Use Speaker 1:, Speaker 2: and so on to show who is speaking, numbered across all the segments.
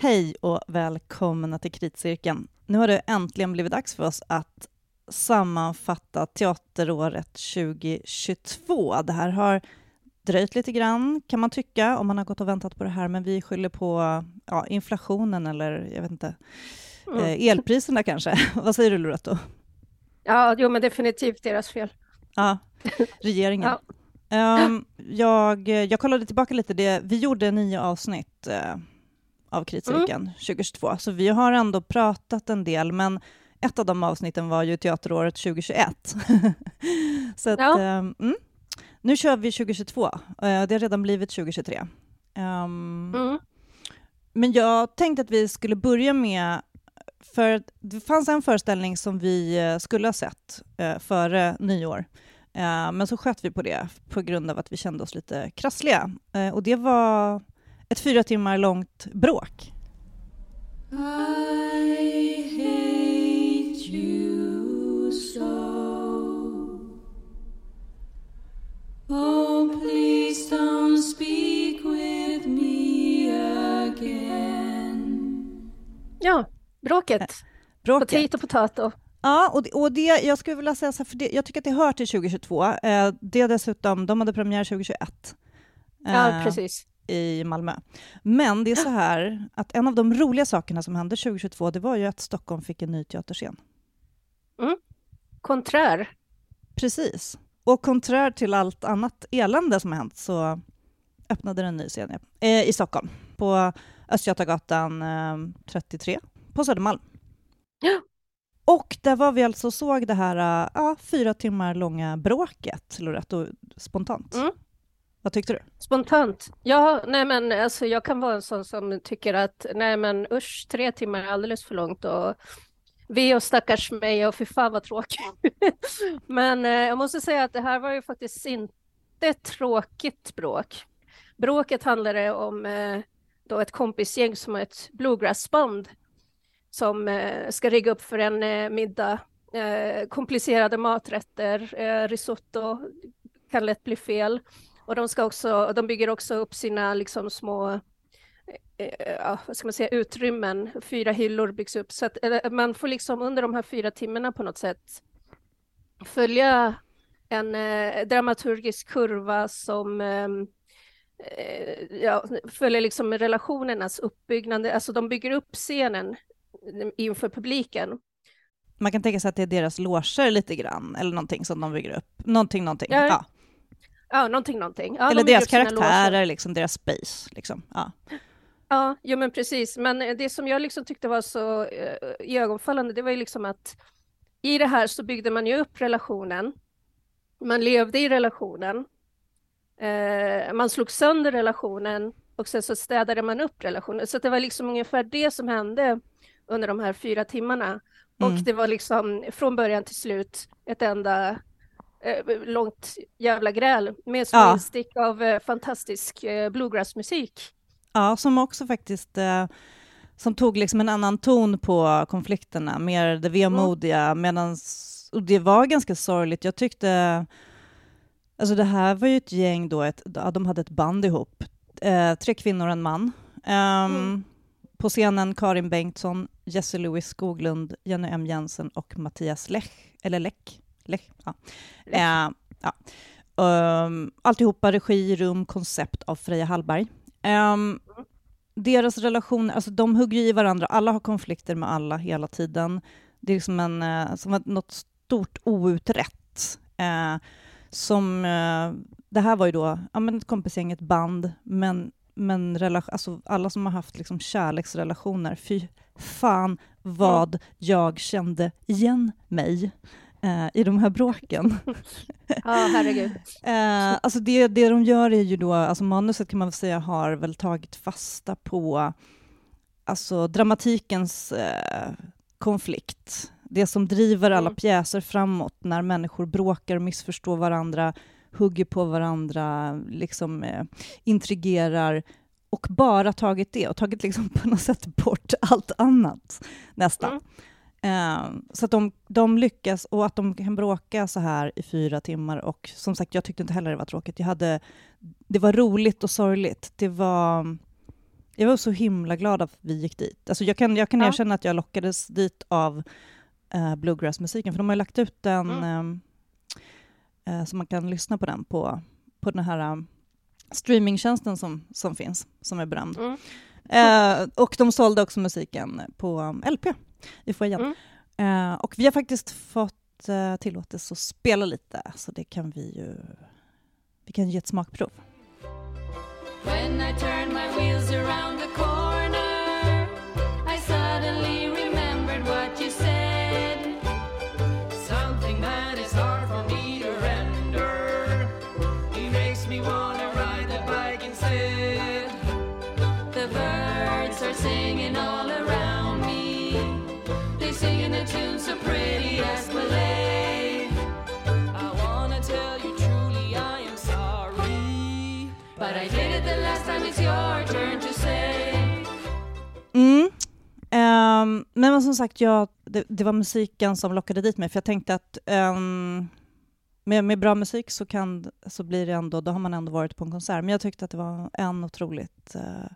Speaker 1: Hej och välkomna till Kritcirkeln. Nu har det äntligen blivit dags för oss att sammanfatta teateråret 2022. Det här har dröjt lite grann, kan man tycka, om man har gått och väntat på det här, men vi skyller på ja, inflationen eller jag vet inte, mm. eh, elpriserna kanske. Vad säger du, Loretto?
Speaker 2: Ja, jo, men definitivt deras fel.
Speaker 1: Ja, regeringen. ja. Um, jag, jag kollade tillbaka lite. Det, vi gjorde nio avsnitt uh, av Kritcirkeln mm. 2022, så vi har ändå pratat en del, men ett av de avsnitten var ju teateråret 2021. så att, ja. um, mm. Nu kör vi 2022. Uh, eh, det har redan blivit 2023. Um, ehm, mm. Men jag tänkte att vi skulle börja med för det fanns en föreställning som vi eh, skulle ha sett uh, före nyår, uh, men så sköt vi på det på grund av att vi kände oss lite krassliga. Uh, och det var ett fyra timmar långt bråk. Oh, please don't speak with me again
Speaker 2: Ja, bråket. bråket. Potato, potato.
Speaker 1: Ja, och det, och det, jag skulle vilja säga så här, för det, jag tycker att det hör till 2022. Eh, det dessutom, de hade premiär 2021.
Speaker 2: Eh, ja, precis
Speaker 1: i Malmö. Men det är så här att en av de roliga sakerna som hände 2022, det var ju att Stockholm fick en ny teaterscen.
Speaker 2: Mm. Konträr.
Speaker 1: Precis. Och konträr till allt annat elände som har hänt så öppnade den en ny scen eh, i Stockholm på Östgötagatan eh, 33 på Södermalm.
Speaker 2: Ja.
Speaker 1: Och där var vi alltså och såg det här ja, fyra timmar långa bråket, Loretto, spontant. Mm. Vad tyckte du?
Speaker 2: Spontant? Ja, nej men alltså jag kan vara en sån som tycker att nej men usch, tre timmar är alldeles för långt och vi och stackars mig och fy fan vad tråkigt. men eh, jag måste säga att det här var ju faktiskt inte tråkigt bråk. Bråket handlade om eh, då ett kompisgäng som har ett bluegrassband som eh, ska rigga upp för en eh, middag. Eh, komplicerade maträtter, eh, risotto kan lätt bli fel. Och de, ska också, de bygger också upp sina liksom små eh, ja, vad ska man säga, utrymmen, fyra hyllor byggs upp. Så att man får liksom under de här fyra timmarna på något sätt följa en eh, dramaturgisk kurva som ehm, eh, ja, följer liksom relationernas uppbyggnad. Alltså de bygger upp scenen inför publiken.
Speaker 1: Man kan tänka sig att det är deras loger lite grann, eller någonting som de bygger upp. Någonting, någonting. Ja, ja.
Speaker 2: Ja, någonting, någonting. Ja,
Speaker 1: Eller de deras karaktärer, liksom, deras space. Liksom. Ja.
Speaker 2: Ja, jo, men precis. Men det som jag liksom tyckte var så uh, iögonfallande, det var ju liksom att i det här så byggde man ju upp relationen. Man levde i relationen. Uh, man slog sönder relationen och sen så städade man upp relationen. Så det var liksom ungefär det som hände under de här fyra timmarna. Mm. Och det var liksom från början till slut ett enda eh, långt jävla gräl med små ja. instick av eh, fantastisk eh, bluegrassmusik.
Speaker 1: Ja, som också faktiskt eh, som tog liksom en annan ton på konflikterna, mer det vemodiga, mm. medans, och det var ganska sorgligt. Jag tyckte, alltså det här var ju ett gäng då, ett, de hade ett band ihop, eh, tre kvinnor och en man. Um, mm. På scenen Karin Bengtsson, Jesse Louis Skoglund, Jenny M Jensen och Mattias Lech, eller Läck. Lech, ja. Eh, ja. Um, alltihopa regi, rum, koncept av Freja Hallberg. Um, deras relation, alltså de hugger i varandra, alla har konflikter med alla hela tiden. Det är liksom en, uh, som något stort outrätt. Uh, som, uh, det här var ju då ja, men ett kompisgäng, ett band, men, men relation, alltså alla som har haft liksom kärleksrelationer, fy fan vad jag kände igen mig eh, i de här bråken.
Speaker 2: Ja, herregud.
Speaker 1: eh, alltså det, det de gör är ju då, alltså manuset kan man väl säga har väl tagit fasta på alltså dramatikens eh, konflikt. Det som driver alla mm. pjäser framåt när människor bråkar och missförstår varandra, hugger på varandra, liksom eh, intrigerar och bara tagit det och tagit liksom på något sätt bort allt annat nästan. Mm. Uh, så att de, de, lyckas, och att de kan bråka så här i fyra timmar. Och som sagt, jag tyckte inte heller det var tråkigt. Jag hade, det var roligt och sorgligt. Det var jag var så himla glad att vi gick dit. Alltså jag kan, jag kan
Speaker 2: Ja.
Speaker 1: erkänna att jag lockades dit av uh, bluegrass-musiken, för de har ju lagt ut den
Speaker 2: Mm.
Speaker 1: eh, eh, så man kan lyssna på den på, på den här um, streamingtjänsten som, som finns, som är berömd.
Speaker 2: Mm.
Speaker 1: Eh, och de sålde också musiken på um, LP i foajén.
Speaker 2: Mm.
Speaker 1: Eh, och vi har faktiskt fått uh, tillåtelse att spela lite, så det kan vi ju... Vi kan ge ett smakprov.
Speaker 3: When I turn my wheels around the corner, I suddenly
Speaker 1: Mm. Nej, men som sagt, jag, det, det var musiken som lockade dit mig, för jag tänkte att ehm, med, med bra musik så, kan, så blir det ändå, då har man ändå varit på en konsert. Men jag tyckte att det var en otroligt uh,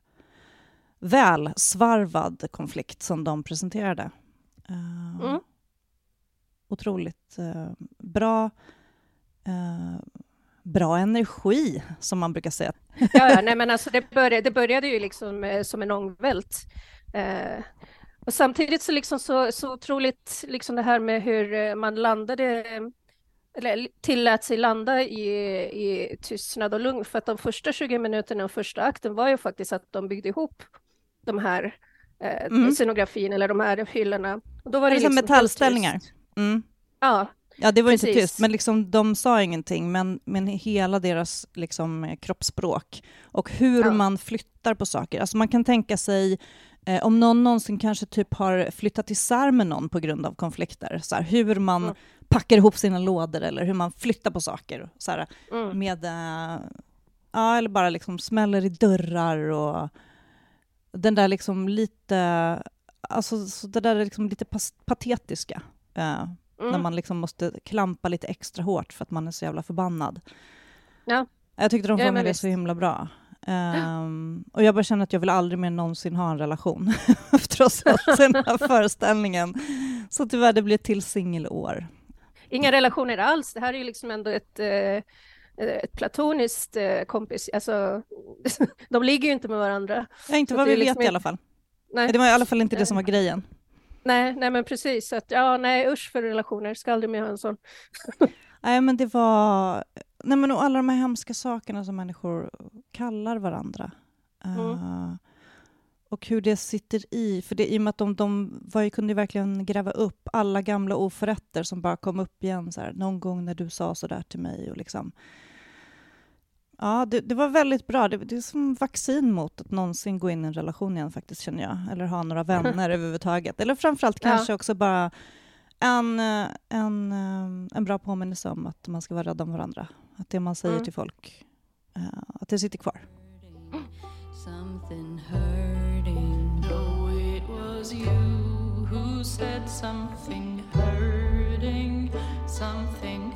Speaker 1: välsvarvad konflikt som de presenterade. Ehm,
Speaker 2: Mm.
Speaker 1: Otroligt eh, bra, eh, bra energi, som man brukar säga.
Speaker 2: Ja, ja, nej, men alltså det, började, det började ju liksom eh, som en ångvält. Eh, och samtidigt så, liksom så, så otroligt liksom det här med hur eh, man landade, eller tillät sig landa i, i tystnad och lugn, för att de första 20 minuterna och första akten var ju faktiskt att de byggde ihop de här eh,
Speaker 1: Mm.
Speaker 2: scenografin eller de här hyllorna. Och då var
Speaker 1: Det
Speaker 2: det liksom
Speaker 1: metallställningar. Mm.
Speaker 2: Ja,
Speaker 1: Ja, det var inte
Speaker 2: Precis.
Speaker 1: tyst, men liksom, de sa ingenting, men, men hela deras liksom, kroppsspråk och hur
Speaker 2: Ja.
Speaker 1: man flyttar på saker. Alltså man kan tänka sig eh, om någon någonsin kanske typ har flyttat isär med någon på grund av konflikter, så här, hur man
Speaker 2: Mm.
Speaker 1: packar ihop sina lådor eller hur man flyttar på saker. Så här,
Speaker 2: mm.
Speaker 1: med, eh, ja, eller bara liksom smäller i dörrar och den där liksom lite, alltså så det där är liksom lite patetiska. eh, när
Speaker 2: Mm.
Speaker 1: man liksom måste klampa lite extra hårt för att man är så jävla förbannad.
Speaker 2: Ja.
Speaker 1: Jag tyckte de
Speaker 2: Ja,
Speaker 1: fångade det så himla bra. Ehm, och jag bara känner att jag vill aldrig mer någonsin ha en relation efter att ha sett den här föreställningen. Så tyvärr, det blir ett till singelår.
Speaker 2: Inga relationer alls. Det här är ju liksom ändå ett, eh, ett platoniskt eh, kompis. Alltså, de ligger ju inte med varandra.
Speaker 1: Ja, inte vad vi vet
Speaker 2: liksom
Speaker 1: i alla fall.
Speaker 2: Nej,
Speaker 1: Det var i alla fall inte det som var grejen.
Speaker 2: Nej, nej men precis. Att, ja, nej, usch för relationer. Ska aldrig mer ha en sån.
Speaker 1: Nej, men det var... Nej, men och alla de här hemska sakerna som människor kallar varandra.
Speaker 2: Mm.
Speaker 1: Eh, och hur det sitter i. För det, I och med att de, de var, kunde verkligen gräva upp alla gamla oförrätter som bara kom upp igen. Så här, Någon gång när du sa så där till mig. Och liksom. Ja, det, det var väldigt bra. Det, det är som vaccin mot att någonsin gå in i en relation igen, faktiskt, känner jag. Eller ha några vänner överhuvudtaget. Eller framförallt
Speaker 2: Ja.
Speaker 1: kanske också bara en, en, eh, en bra påminnelse om att man ska vara rädd om varandra. Att det man säger
Speaker 2: Mm.
Speaker 1: till folk, eh, att det sitter kvar.
Speaker 3: Something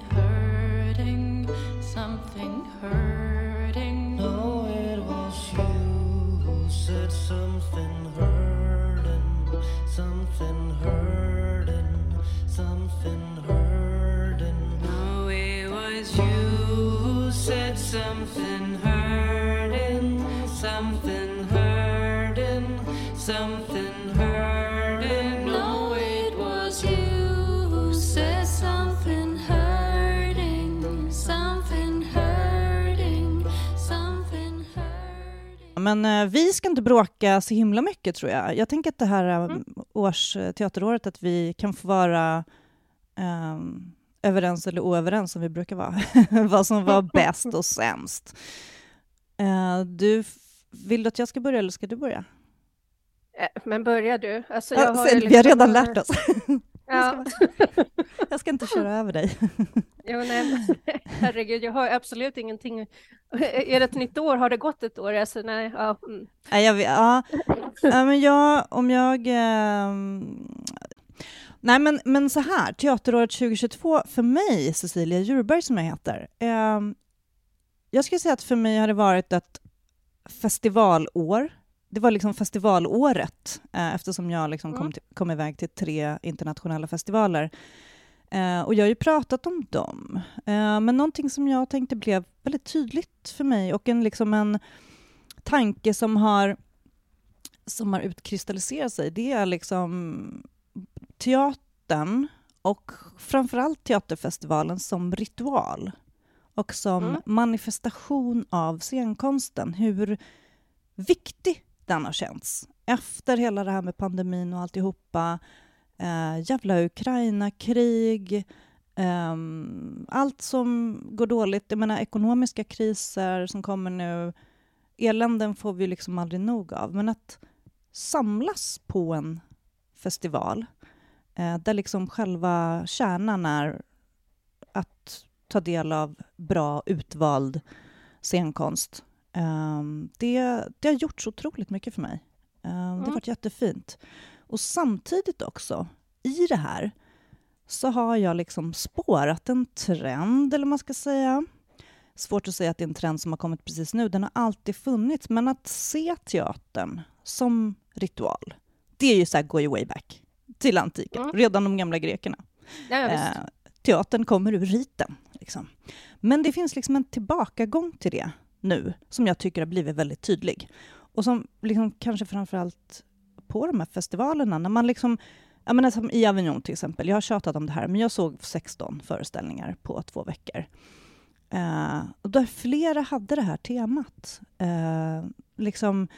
Speaker 4: something hurting, something hurting, something hurting.
Speaker 5: No, it was you who said something hurting, something hurting, something hurting.
Speaker 3: No, it was you who said something hurting, something hurting, something
Speaker 1: Men eh, vi ska inte bråka så himla mycket, tror jag. Jag tänker att det här eh, års eh, teateråret, att vi kan få vara eh, överens eller oöverens, som vi brukar vara. Vad som var bäst och sämst. Eh, du, vill du att jag ska börja, eller ska du börja?
Speaker 2: Men börjar du? Alltså,
Speaker 1: Ja,
Speaker 2: jag har
Speaker 1: sen-
Speaker 2: ju
Speaker 1: Vi har
Speaker 2: liksom,
Speaker 1: redan lärt oss.
Speaker 2: Ja.
Speaker 1: Jag ska inte köra över dig.
Speaker 2: Jo, nej, herregud, jag har absolut ingenting. Är det ett nytt år? Har det gått ett år? Alltså, nej, ja, mm.
Speaker 1: Nej, jag ja. ja, men jag, om jag... ehm, nej, men, men så här, Teateråret 2022, för mig, Cecilia Djurberg som jag heter, ehm, jag skulle säga att för mig har det varit ett festivalår. Det var liksom festivalåret eh, eftersom jag liksom kom,
Speaker 2: Mm.
Speaker 1: till, kom iväg till tre internationella festivaler. Eh, och jag har ju pratat om dem. Eh, men någonting som jag tänkte blev väldigt tydligt för mig och en, liksom en tanke som har, som har utkristalliserat sig, det är liksom teatern och framförallt teaterfestivalen som ritual och som
Speaker 2: Mm.
Speaker 1: manifestation av scenkonsten. Hur viktig den har känts efter hela det här med pandemin och alltihopa. Eh, jävla Ukraina-krig, eh, allt som går dåligt. Jag menar ekonomiska kriser som kommer nu. Eländen får vi liksom aldrig nog av. Men att samlas på en festival eh, där liksom själva kärnan är att ta del av bra utvald scenkonst. Ehm, det, det har gjort så otroligt mycket för mig. Ehm, Det har
Speaker 2: Mm.
Speaker 1: varit jättefint. Och samtidigt också, i det här, så har jag liksom spårat en trend, eller vad man ska säga. Svårt att säga att det är en trend som har kommit precis nu, den har alltid funnits. Men att se teatern som ritual, det är ju så här go way back till antiken,
Speaker 2: Mm.
Speaker 1: redan de gamla grekerna.
Speaker 2: Ja, ja.
Speaker 1: Eh, teatern kommer ur riten. Liksom. Men det finns liksom en tillbakagång till det nu som jag tycker har blivit väldigt tydlig. Och som liksom kanske framförallt på de här festivalerna, när man liksom jag menar, som I Avignon till exempel, jag har tjatat om det här, men jag såg 16 föreställningar på två veckor. Eh, och där flera hade det här temat. Eh, liksom,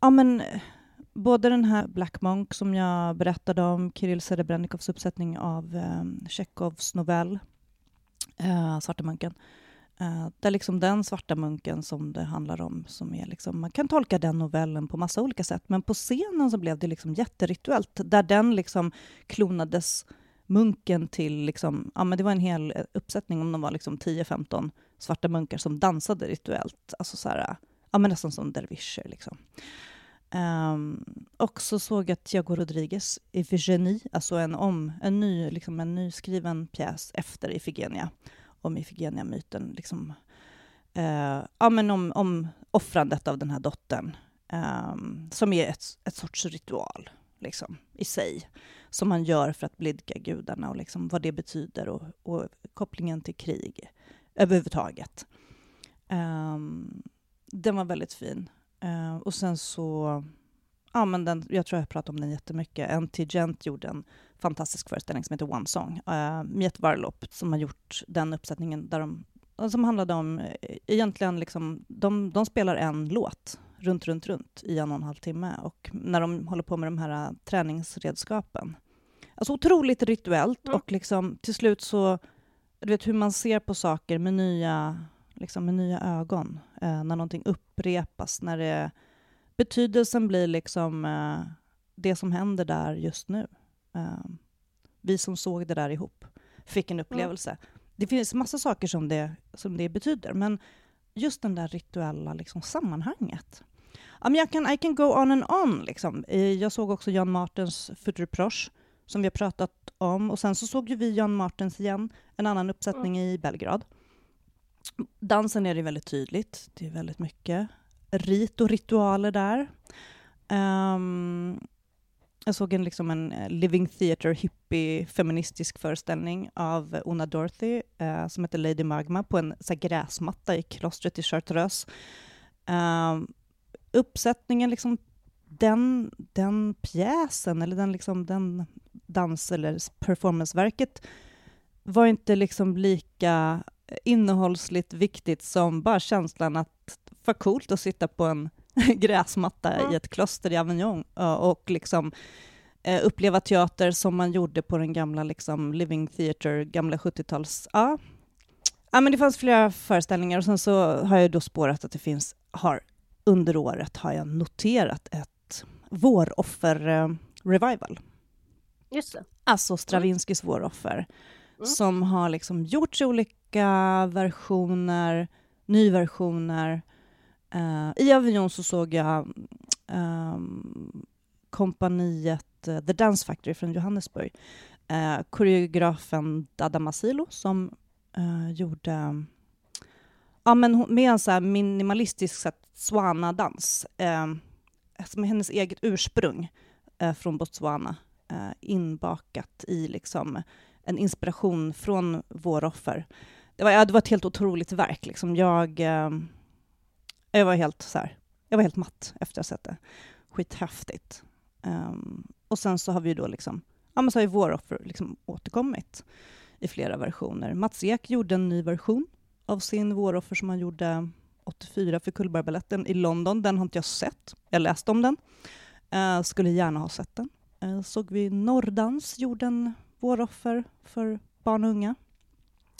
Speaker 1: ja men, både den här Black Monk som jag berättade om, Kirill Serebrenikovs uppsättning av eh, Tjechovs novell eh, Svarta munken. Eh, det är liksom den svarta munken som det handlar om, som är liksom, man kan tolka den novellen på massa olika sätt, men på scenen så blev det liksom jätterituellt, där den liksom klonades munken till, liksom, ja men det var en hel eh, uppsättning, om de var liksom 10-15 svarta munkar som dansade rituellt, alltså så här, ja men nästan som dervischer liksom. Um, och så såg jag Tiago Rodriguez, Ifigenie, alltså en, om, en, ny, liksom en nyskriven pjäs efter Ifigenia, om Ifigenia-myten, liksom, eh, ja, men om, om offrandet av den här dottern, eh, som är ett, ett sorts ritual liksom, i sig, som man gör för att blidka gudarna och liksom, vad det betyder och, och kopplingen till krig överhuvudtaget. Um, den var väldigt fin. Eh, och sen så, ja men den, jag tror jag pratat om den jättemycket. N.T. Gent gjorde en fantastisk föreställning som heter One Song. Uh, Miet Varlop som har gjort den uppsättningen där de, som handlade om, eh, egentligen liksom, de, de spelar en låt runt, runt, runt i en och en halv timme och när de håller på med de här uh, träningsredskapen. Alltså otroligt rituellt
Speaker 2: Mm.
Speaker 1: och liksom till slut så, du vet hur man ser på saker med nya liksom med nya ögon. Eh, när någonting upprepas, när det, betydelsen blir liksom eh, det som händer där just nu. Eh, vi som såg det där ihop fick en upplevelse. Det finns massa saker som det, som det betyder, men just den där rituella liksom, sammanhanget. Men jag kan, I can go on and on. Liksom. Jag såg också Jan Martens Futur Proche, som vi har pratat om. Och sen så såg ju vi Jan Martens igen, en annan uppsättning i Belgrad. Dansen är det väldigt tydligt. Det är väldigt mycket rit och ritualer där. Um, jag såg en, liksom en eh, living theater, hippie, feministisk föreställning av Una Dorothy uh, som heter Lady Magma på en så här, gräsmatta i klostret i Chartreuse. Ehm, uppsättningen, liksom, den, den pjäsen, eller den, liksom, den dans eller performanceverket var inte liksom lika innehållsligt viktigt som bara känslan att vad coolt att sitta på en gräsmatta
Speaker 2: Mm.
Speaker 1: i ett kloster i Avignon eh, och liksom eh, uppleva teater som man gjorde på den gamla liksom living theater, gamla 70-tals... Ja. ja, men det fanns flera föreställningar och sen så har jag då spårat att det finns, har, under året har jag noterat ett våroffer-revival.
Speaker 2: Just det.
Speaker 1: Alltså Stravinskys våroffer,
Speaker 2: Mm.
Speaker 1: som har liksom gjorts i olika versioner, nyversioner. Uh, I Avignon så såg jag um, kompaniet uh, The Dance Factory från Johannesburg. Uh, koreografen Dada Masilo som uh, gjorde ja, men hon- med en så här minimalistisk swana-dans. eh, som är hennes eget ursprung eh, från Botswana, eh, inbakat i liksom en inspiration från Våroffer. Det var, ja, det var ett helt otroligt verk. Liksom. Jag, eh, jag var helt så här, jag var helt matt efter att ha sett det. Skithäftigt. Um, och sen så har vi då liksom, ja men så har ju Våroffer liksom återkommit i flera versioner. Mats Ek gjorde en ny version av sin Våroffer som han gjorde 84 för Cullbergbaletten i London. Den har inte jag sett. Jag läste om den. Uh, skulle gärna ha sett den. Uh, såg vi Norrdans gjorde en Våroffer för barn och unga.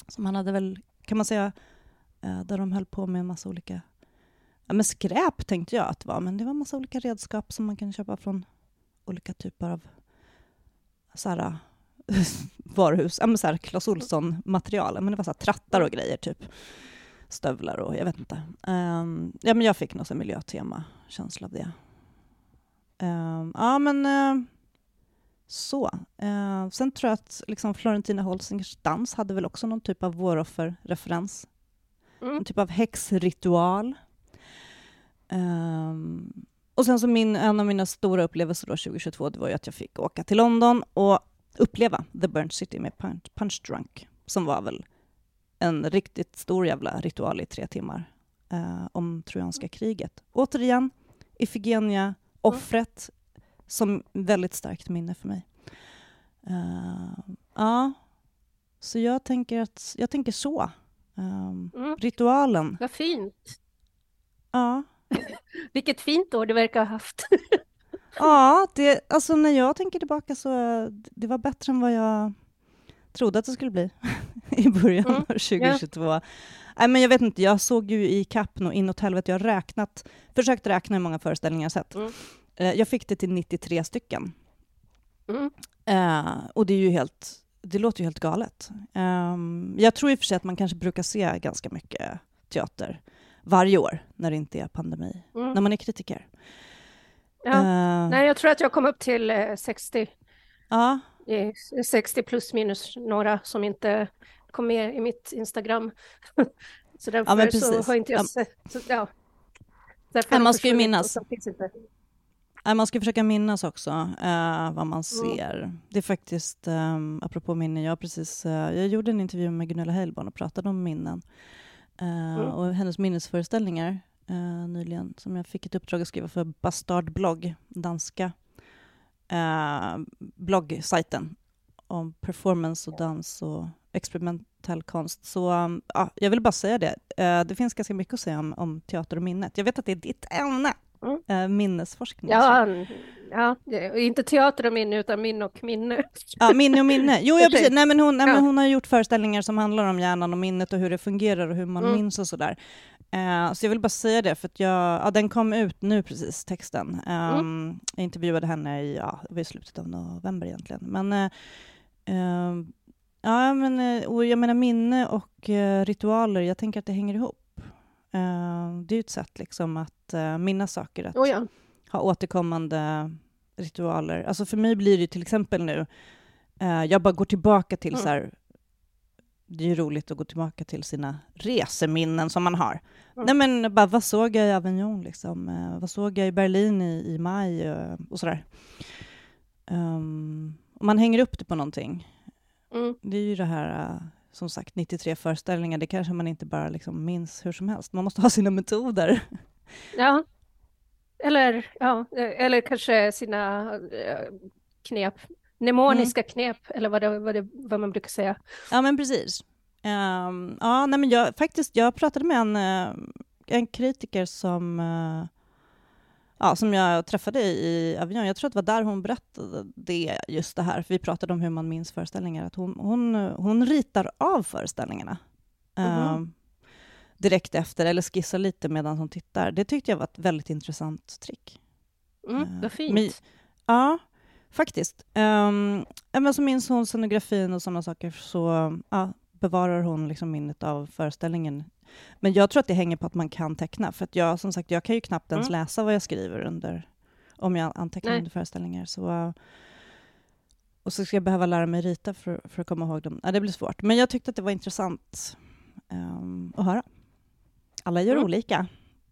Speaker 1: Som han hade väl, kan man säga, uh, där de höll på med en massa olika Ja, men skräp tänkte jag att det var, men det var en massa olika redskap som man kan köpa från olika typer av så här, varuhus. Ja, men så här, Clas Ohlson-material. Men det var så här, trattar och grejer, typ. Stövlar och jag vet inte. Um, ja, men jag fick någon miljötema-känsla av det. Um, ja, men uh, så. Uh, sen tror jag att liksom, Florentina Holsingers dans hade väl också någon typ av våroffer-referens.
Speaker 2: Mm.
Speaker 1: En typ av häxritual. Um, och sen så min, en av mina stora upplevelser då 2022, det var ju att jag fick åka till London och uppleva The Burnt City med Punch, Punch Drunk, som var väl en riktigt stor jävla ritual i tre timmar eh, om trojanska kriget. Återigen, Ifigenia, offret, som väldigt starkt minne för mig. Eh, ja, så jag tänker, att, jag tänker så. Um,
Speaker 2: Mm.
Speaker 1: Ritualen,
Speaker 2: Vad fint.
Speaker 1: ja.
Speaker 2: Vilket fint år du verkar ha haft.
Speaker 1: Ja, det, alltså när jag tänker tillbaka så det var bättre än vad jag trodde att det skulle bli i början
Speaker 2: Mm,
Speaker 1: av 2022. Nej, men jag vet inte, jag såg ju i kapp och inåt helvete. Jag har räknat, försökt räkna hur många föreställningar jag sett.
Speaker 2: Mm.
Speaker 1: Eh, Jag fick det till 93 stycken.
Speaker 2: Mm.
Speaker 1: Eh, och det är ju helt, det låter ju helt galet. Ehm, jag tror i och för sig att man kanske brukar se ganska mycket teater varje år när det inte är pandemi,
Speaker 2: Mm.
Speaker 1: när man är kritiker.
Speaker 2: Ja.
Speaker 1: Eh,
Speaker 2: Nej, jag tror att jag kom upp till eh, 60.
Speaker 1: ja.
Speaker 2: Eh, 60 plus minus några som inte kom med i mitt Instagram. så därför
Speaker 1: men
Speaker 2: så har inte jag
Speaker 1: Ja.
Speaker 2: sett. Så, ja.
Speaker 1: Nej, man ska ju minnas. Nej, man ska försöka minnas också eh, vad
Speaker 2: Mm.
Speaker 1: man ser. Det är faktiskt, um, apropå minnen, jag, precis, eh, jag gjorde en intervju med Gunilla Heilborn och pratade om minnen. Eh,
Speaker 2: Mm.
Speaker 1: Och hennes minnesföreställningar eh, nyligen, som jag fick ett uppdrag att skriva för Bastard blogg, danska uh, bloggsajten om performance och dans och experimentell konst. Så um, ja, jag vill bara säga det. Eh, det finns ganska mycket att säga om, om teater och minnet. Jag vet att det är ditt ämne,
Speaker 2: Mm.
Speaker 1: eh, minnesforskning.
Speaker 2: Ja, ja, inte teater och minne, utan minne och minne.
Speaker 1: Ja, minne och minne. Jo, ja, precis. Nej, men hon, nej, men hon har gjort föreställningar som handlar om hjärnan och minnet och hur det fungerar och hur man
Speaker 2: Mm.
Speaker 1: minns och sådär. Eh, så jag vill bara säga det, för att jag, ja, den kom ut nu precis, texten.
Speaker 2: Mm.
Speaker 1: Um, Jag intervjuade henne i, ja, det var i slutet av november egentligen. Men, eh, eh, ja, men och jag menar minne och ritualer, jag tänker att det hänger ihop. Eh, det är ju ett sätt liksom att eh, minnas saker, att
Speaker 2: Oh, ja.
Speaker 1: ha återkommande ritualer. Alltså för mig blir det till exempel nu, eh, jag bara går tillbaka till
Speaker 2: Mm.
Speaker 1: så här, det är ju roligt att gå tillbaka till sina reseminnen som man har.
Speaker 2: Mm.
Speaker 1: Nej men bara, vad såg jag i Avignon liksom? Vad såg jag i Berlin i, i maj och sådär. Um, man hänger upp det på någonting,
Speaker 2: Mm.
Speaker 1: det är ju det här, som sagt, 93 föreställningar, det kanske man inte bara liksom minns hur som helst. Man måste ha sina metoder.
Speaker 2: ja. Eller, ja, eller kanske sina eh, knep. Mnemoniska knep, eller vad, det, vad, det, vad man brukar säga.
Speaker 1: Ja, men precis. Ehm, ja, nej, men jag, faktiskt, jag pratade med en, eh, en kritiker som, eh, ja, som jag träffade i Avignon. Jag tror att det var där hon berättade det, just det här. För vi pratade om hur man minns föreställningar. Att hon, hon, hon ritar av föreställningarna ehm,
Speaker 2: Mhm.
Speaker 1: direkt efter, eller skissar lite medan hon tittar. Det tyckte jag var ett väldigt intressant trick.
Speaker 2: Mm,
Speaker 1: Eh,
Speaker 2: vad fint.
Speaker 1: men- Ja, faktiskt. Um, men så minns hon scenografin och sådana saker, så ja, bevarar hon liksom minnet av föreställningen. Men jag tror att det hänger på att man kan teckna, för att jag, som sagt, jag kan ju knappt ens
Speaker 2: Mm.
Speaker 1: läsa vad jag skriver under, om jag antecknar
Speaker 2: Nej.
Speaker 1: under föreställningar. Så, uh, och så ska jag behöva lära mig rita för, för att komma ihåg dem. Ja, det blir svårt. Men jag tyckte att det var intressant um, att höra. Alla gör
Speaker 2: Mm.
Speaker 1: olika.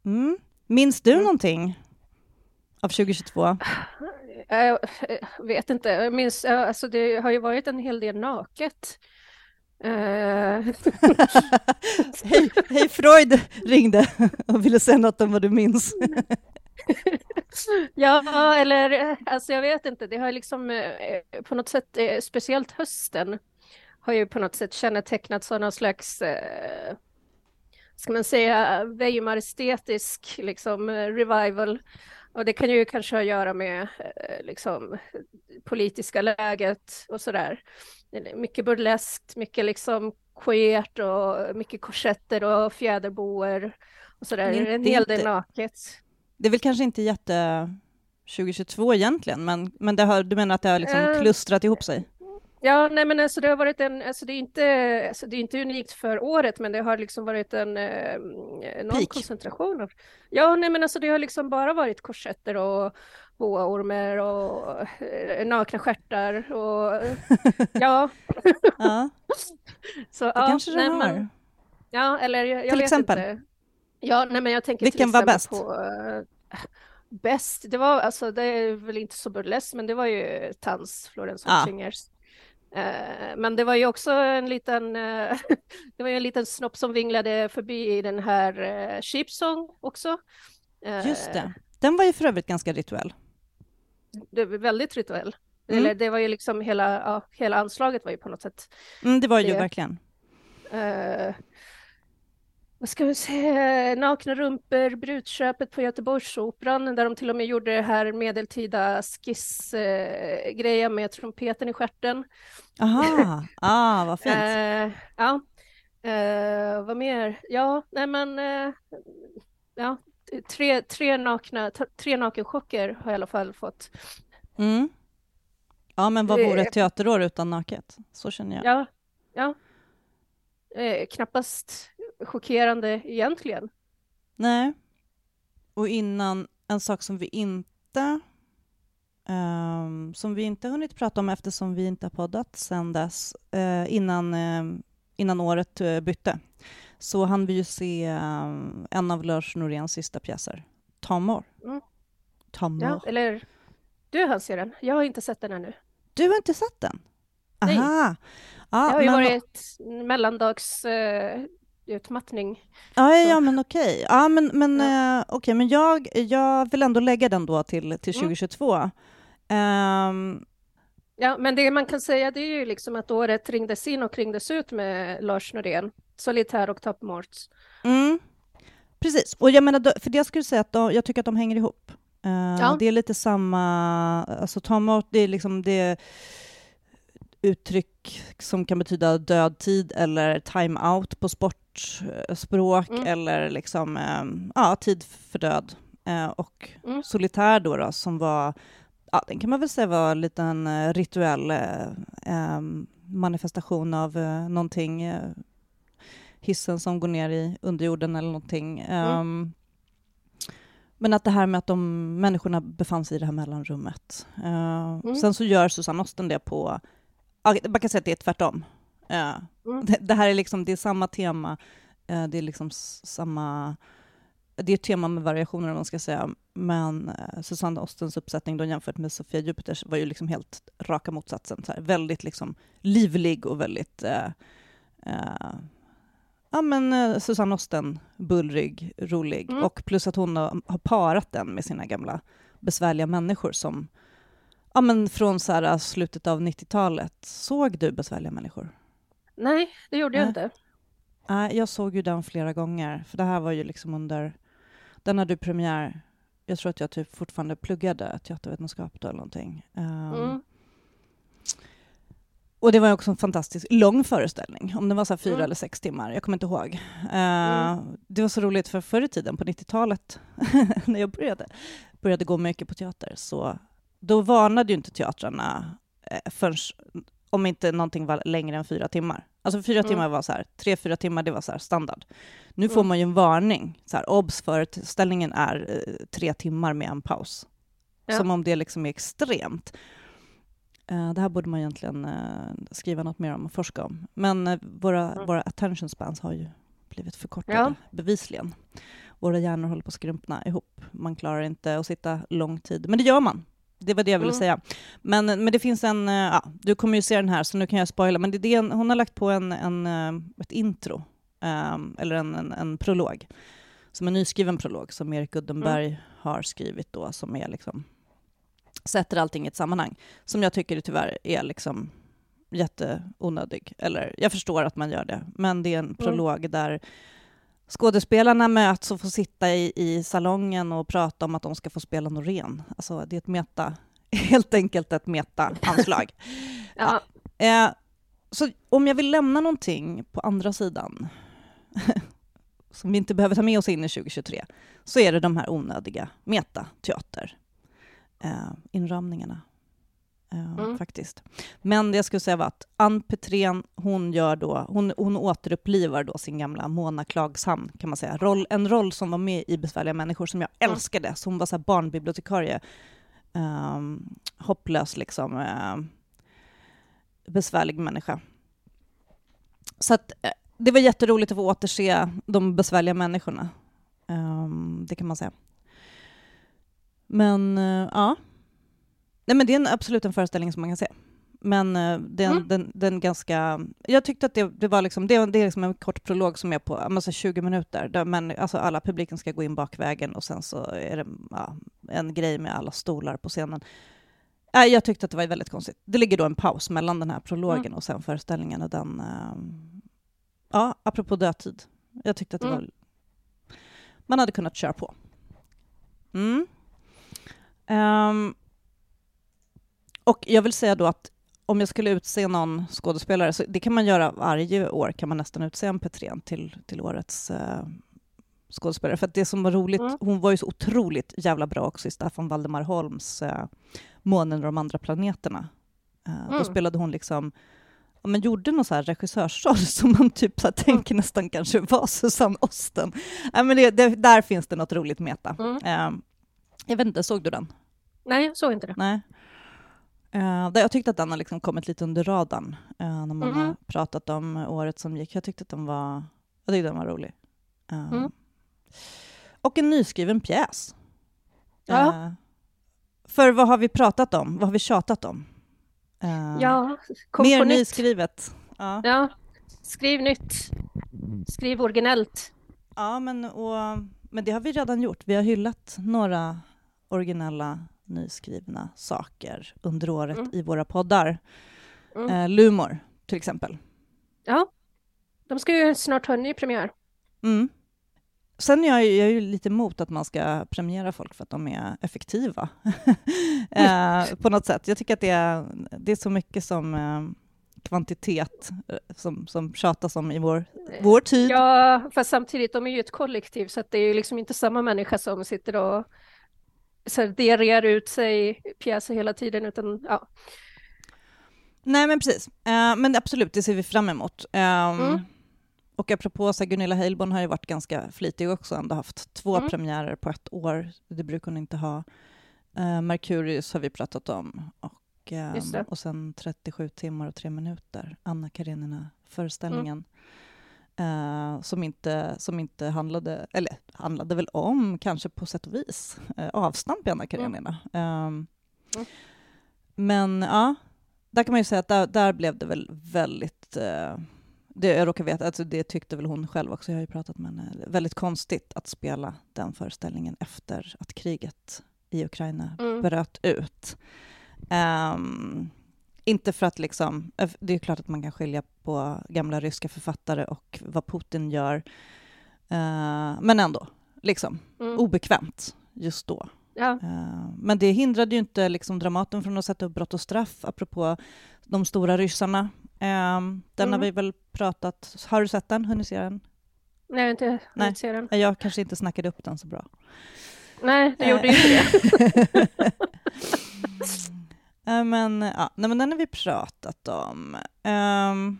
Speaker 1: Mm. Minns du
Speaker 2: Mm.
Speaker 1: någonting av 2022?
Speaker 2: Jag vet inte, jag minns, alltså det har ju varit en hel del naket. Eh,
Speaker 1: hej, hej Freud ringde och ville säga något om vad du minns.
Speaker 2: Ja, eller alltså jag vet inte, det har liksom eh, på något sätt, eh, speciellt hösten, har ju på något sätt kännetecknats av någon slags, eh, ska man säga, Weimarestetisk liksom revival. Och det kan ju kanske ha att göra med liksom politiska läget och sådär. Mycket burleskt, mycket liksom queert och mycket korsetter och fjäderboer och sådär.
Speaker 1: Är
Speaker 2: En
Speaker 1: inte-
Speaker 2: hel del
Speaker 1: inte-
Speaker 2: naket.
Speaker 1: Det är väl kanske inte jätte 2022 egentligen, men, men det har, du menar att det har liksom
Speaker 2: Eh.
Speaker 1: klustrat ihop sig?
Speaker 2: Ja, nej men alltså det har varit en, alltså det är inte, alltså det är inte unikt för året, men det har liksom varit en eh,
Speaker 1: Peak.
Speaker 2: koncentration av, ja, nej men alltså det har liksom bara varit korsetter och boaormar och eh, nakna stjärtar och ja,
Speaker 1: Ja,
Speaker 2: så
Speaker 1: det
Speaker 2: ja,
Speaker 1: kanske det
Speaker 2: nej,
Speaker 1: har.
Speaker 2: men, ja, eller jag, jag
Speaker 1: Till
Speaker 2: vet
Speaker 1: exempel?
Speaker 2: inte. Ja, nej men jag tänker
Speaker 1: Vilken
Speaker 2: till
Speaker 1: var bäst?
Speaker 2: på eh, Bäst, det var alltså, det är väl inte så burleskt, men det var ju Tans, Florence
Speaker 1: Ja.
Speaker 2: Eh, men det var ju också en liten, eh, det var ju en liten snopp som vinglade förbi i den här uh, Sheep Song också.
Speaker 1: Just det. Den var ju för övrigt ganska rituell.
Speaker 2: Det var väldigt rituell.
Speaker 1: Mm.
Speaker 2: Eller det var ju liksom hela, ja, hela anslaget var ju på något sätt
Speaker 1: Mm, det var ju
Speaker 2: Det-
Speaker 1: verkligen.
Speaker 2: Eh, vad ska vi säga, Nakna rumpor, Brudköpet på Göteborgsoperan där de till och med gjorde det här medeltida skissgrejen med trumpeten i stjärten.
Speaker 1: Aha, ah, vad fint.
Speaker 2: Eh, ja, Eh, vad mer? Ja, nej men eh, ja, tre, tre nakna, tre nakenchocker har jag i alla fall fått.
Speaker 1: Mm. Ja, men vad vore ett teaterår utan naket? Så känner jag.
Speaker 2: Ja, ja. Eh, knappast chockerande egentligen.
Speaker 1: Nej. Och innan, en sak som vi inte ehm, som vi inte hunnit prata om eftersom vi inte har poddat sen dess, eh, innan, ehm, innan året eh, bytte, så hann vi ju se ehm, en av Lars Noréns sista pjäser, Tamor.
Speaker 2: Mm.
Speaker 1: Tamor.
Speaker 2: Ja, eller du han ser den. Jag har inte sett den ännu.
Speaker 1: Du har inte sett den?
Speaker 2: Nej.
Speaker 1: Aha. Ja,
Speaker 2: Det har ju
Speaker 1: men,
Speaker 2: varit mellandags eh, utmattning.
Speaker 1: ja, ja, ja, men okej. Ja, men, men,
Speaker 2: Ja.
Speaker 1: eh, okej, men jag, jag vill ändå lägga den då till, till
Speaker 2: Mm.
Speaker 1: 2022.
Speaker 2: Ja, men det man kan säga det är ju liksom att året ringdes in och ringdes ut med Lars Norén, Solitär och Top Morts.
Speaker 1: Mm. Precis, och jag menar, för det jag skulle säga att de, jag tycker att de hänger ihop. Eh,
Speaker 2: Ja.
Speaker 1: Det är lite samma, alltså ta emot, det är liksom det uttryck som kan betyda död tid eller time out på sportspråk
Speaker 2: Mm.
Speaker 1: eller liksom, eh, ja, tid för död. Eh, och
Speaker 2: Mm.
Speaker 1: solitär då, då som var, ja, den kan man väl säga var en liten eh, rituell eh, eh, manifestation av eh, någonting eh, hissen som går ner i underjorden eller någonting. Ehm, men att det här med att de människorna befann sig i det här mellanrummet. Uh, Sen så gör Susanne Osten det på... Man kan säga att det är tvärtom. Eh,
Speaker 2: Mm.
Speaker 1: det, det här är liksom, det är samma tema. eh, det är liksom samma... Det är ett tema med variationer, om man ska säga. Men uh, Susanne Ostens uppsättning då jämfört med Sofia Jupiters var ju liksom helt raka motsatsen. Så här, väldigt liksom livlig och väldigt... eh, eh, ja, men uh, Susanne Osten, bullrig, rolig.
Speaker 2: Mm.
Speaker 1: Och plus att hon har, parat den med sina gamla besvärliga människor som... Ja, men från så här, slutet av 90-talet. Såg du besvärliga människor?
Speaker 2: Nej, det gjorde jag
Speaker 1: Nej.
Speaker 2: inte.
Speaker 1: Nej, jag såg ju den flera gånger, för det här var ju liksom under... Den hade premiär... Jag tror att jag typ fortfarande pluggade teatervetenskap då eller någonting. Ehm,
Speaker 2: Mm.
Speaker 1: Och det var också en fantastiskt lång föreställning, om den var så fyra
Speaker 2: Mm.
Speaker 1: eller sex timmar, jag kommer inte ihåg. Eh,
Speaker 2: Mm.
Speaker 1: Det var så roligt, för förr i tiden, på 90-talet, när jag började, började gå mycket på teater, så då varnade ju inte teatrarna eh, förrän om inte någonting var längre än fyra timmar. Alltså fyra
Speaker 2: Mm.
Speaker 1: timmar var så här, tre, fyra timmar, det var så här standard. Nu får
Speaker 2: Mm.
Speaker 1: man ju en varning, så här, obs, föreställningen är eh, tre timmar med en paus.
Speaker 2: Ja.
Speaker 1: Som om det liksom är extremt. Eh, det här borde man egentligen eh, skriva något mer om och forska om. Men våra,
Speaker 2: Mm.
Speaker 1: våra attention spans har ju blivit förkortade,
Speaker 2: Ja.
Speaker 1: bevisligen. våra hjärnor håller på att skrumpna ihop. Man klarar inte att sitta lång tid, men det gör man. Det var det jag ville
Speaker 2: Mm.
Speaker 1: säga. Men, men det finns en, eh, ja, du kommer ju se den här så nu kan jag spoila, men det är det, hon har lagt på en, en, eh, ett intro, eh, eller en, en, en prolog, som en nyskriven prolog som Erik Uddenberg har skrivit då, som är liksom, sätter allting i ett sammanhang, som jag tycker tyvärr är liksom jätteonödig. Eller jag förstår att man gör det, men det är en prolog där skådespelarna möts och får sitta i, i salongen och prata om att de ska få spela Norén. Alltså det är ett meta, helt enkelt ett meta-anslag.
Speaker 2: Ja.
Speaker 1: Eh, så om jag vill lämna någonting på andra sidan, som vi inte behöver ta med oss in i 2023, så är det de här onödiga metateater eh, inramningarna. Eh,
Speaker 2: Mm.
Speaker 1: Faktiskt. Men det jag skulle säga var att Ann Petrén, hon, gör då, hon, hon återupplivar då sin gamla Mona Klagshamn, kan man säga. Roll, en roll som var med i Besvärliga människor, som jag
Speaker 2: Mm.
Speaker 1: älskade. Så hon var så barnbibliotekarie. Um, hopplös, liksom. ehm, besvärlig människa. Så att, eh, det var jätteroligt att få återse de besvärliga människorna. Ehm, det kan man säga. Men eh, ja. Nej, men det är en, absolut en föreställning som man kan se. Men eh, den,
Speaker 2: Mm.
Speaker 1: den, den ganska... Jag tyckte att det, det var liksom, det, det är liksom en kort prolog som är på ja, men så 20 minuter. Där men, alltså alla publiken ska gå in bakvägen och sen så är det ja, en grej med alla stolar på scenen. Nej, jag tyckte att det var väldigt konstigt. Det ligger då en paus mellan den här prologen
Speaker 2: Mm.
Speaker 1: och sen föreställningen och den... ehm, ja, apropå dödtid. Jag tyckte att det
Speaker 2: Mm.
Speaker 1: var... Man hade kunnat köra på. Mm. Och jag vill säga då att om jag skulle utse någon skådespelare, så det kan man göra varje år, kan man nästan utse en Petrén till, till årets eh, skådespelare. För det som var roligt,
Speaker 2: Mm.
Speaker 1: hon var ju så otroligt jävla bra också i Staffan Valdemar Holms eh, Månen och de andra planeterna. Eh, Då
Speaker 2: Mm.
Speaker 1: spelade hon liksom Ja, men gjorde någon så här regissörsroll som man typ så här tänker nästan kanske var Susanne Osten. Ja, men det, det, där finns det något roligt meta.
Speaker 2: Mm.
Speaker 1: Eh, jag vet inte, såg du den?
Speaker 2: Nej, jag såg inte det.
Speaker 1: Nej. Uh, jag tyckte att den har liksom kommit lite under radarn eh, när man
Speaker 2: Mhm.
Speaker 1: har pratat om året som gick. Jag tyckte att den var, jag tyckte den var rolig. Eh,
Speaker 2: Mm.
Speaker 1: Och en nyskriven pjäs.
Speaker 2: Ja.
Speaker 1: För vad har vi pratat om? Vad har vi tjatat om?
Speaker 2: Ja, kom
Speaker 1: mer
Speaker 2: på nytt.
Speaker 1: nyskrivet. Ja.
Speaker 2: Ja, skriv nytt. Skriv originellt.
Speaker 1: Ja, men, och, men det har vi redan gjort. Vi har hyllat några originella nyskrivna saker under året
Speaker 2: Mm.
Speaker 1: i våra poddar.
Speaker 2: Mm.
Speaker 1: Eh, Lumor, till exempel.
Speaker 2: Ja, de ska ju snart ha en ny premiär.
Speaker 1: Mm. Sen är jag, jag är ju lite emot att man ska premiera folk för att de är effektiva. eh, på något sätt. Jag tycker att det är, det är så mycket som eh, kvantitet eh, som, som tjatas om i vår, vår tid.
Speaker 2: Ja, fast samtidigt, de är ju ett kollektiv, så det är ju liksom inte samma människa som sitter och så här, diarrerar ut sig pjäser hela tiden, utan ja.
Speaker 1: Nej, men precis. Eh, men absolut, det ser vi fram emot. Ehm,
Speaker 2: Mm.
Speaker 1: Och apropå så Gunilla Heilborn har ju varit ganska flitig också, ändå haft två
Speaker 2: Mm.
Speaker 1: premiärer på ett år. Det brukar hon inte ha. Uh, Mercurius har vi pratat om. Och,
Speaker 2: det.
Speaker 1: och sen 37 timmar och tre minuter, Anna Karenina-föreställningen. Eh, som, inte, som inte handlade, eller handlade väl om, kanske på sätt och vis, uh, avstamp i Anna Karenina. Ehm,
Speaker 2: Mm.
Speaker 1: Men ja, där kan man ju säga att där, där blev det väl väldigt... eh, det, jag råkar veta, alltså det tyckte väl hon själv också, jag har ju pratat med henne, väldigt konstigt att spela den föreställningen efter att kriget i Ukraina
Speaker 2: Mm.
Speaker 1: bröt ut. Ehm, inte för att liksom, eh, det är klart att man kan skilja på gamla ryska författare och vad Putin gör, Eh, men ändå, liksom
Speaker 2: Mm.
Speaker 1: obekvämt just då.
Speaker 2: Ja,
Speaker 1: Eh, Men det hindrade ju inte liksom Dramaten från att sätta upp brott och straff, apropå de stora ryssarna. Eh, Den har
Speaker 2: Mm.
Speaker 1: vi väl pratat... Har du sett den? Hunnit se den?
Speaker 2: nej, jag har inte
Speaker 1: Nej.
Speaker 2: hunnit se den.
Speaker 1: Jag kanske inte snackade upp den så bra.
Speaker 2: Nej, det
Speaker 1: Eh.
Speaker 2: gjorde ju inte det.
Speaker 1: Eh, men, ja, nej, men den har vi pratat om. Um,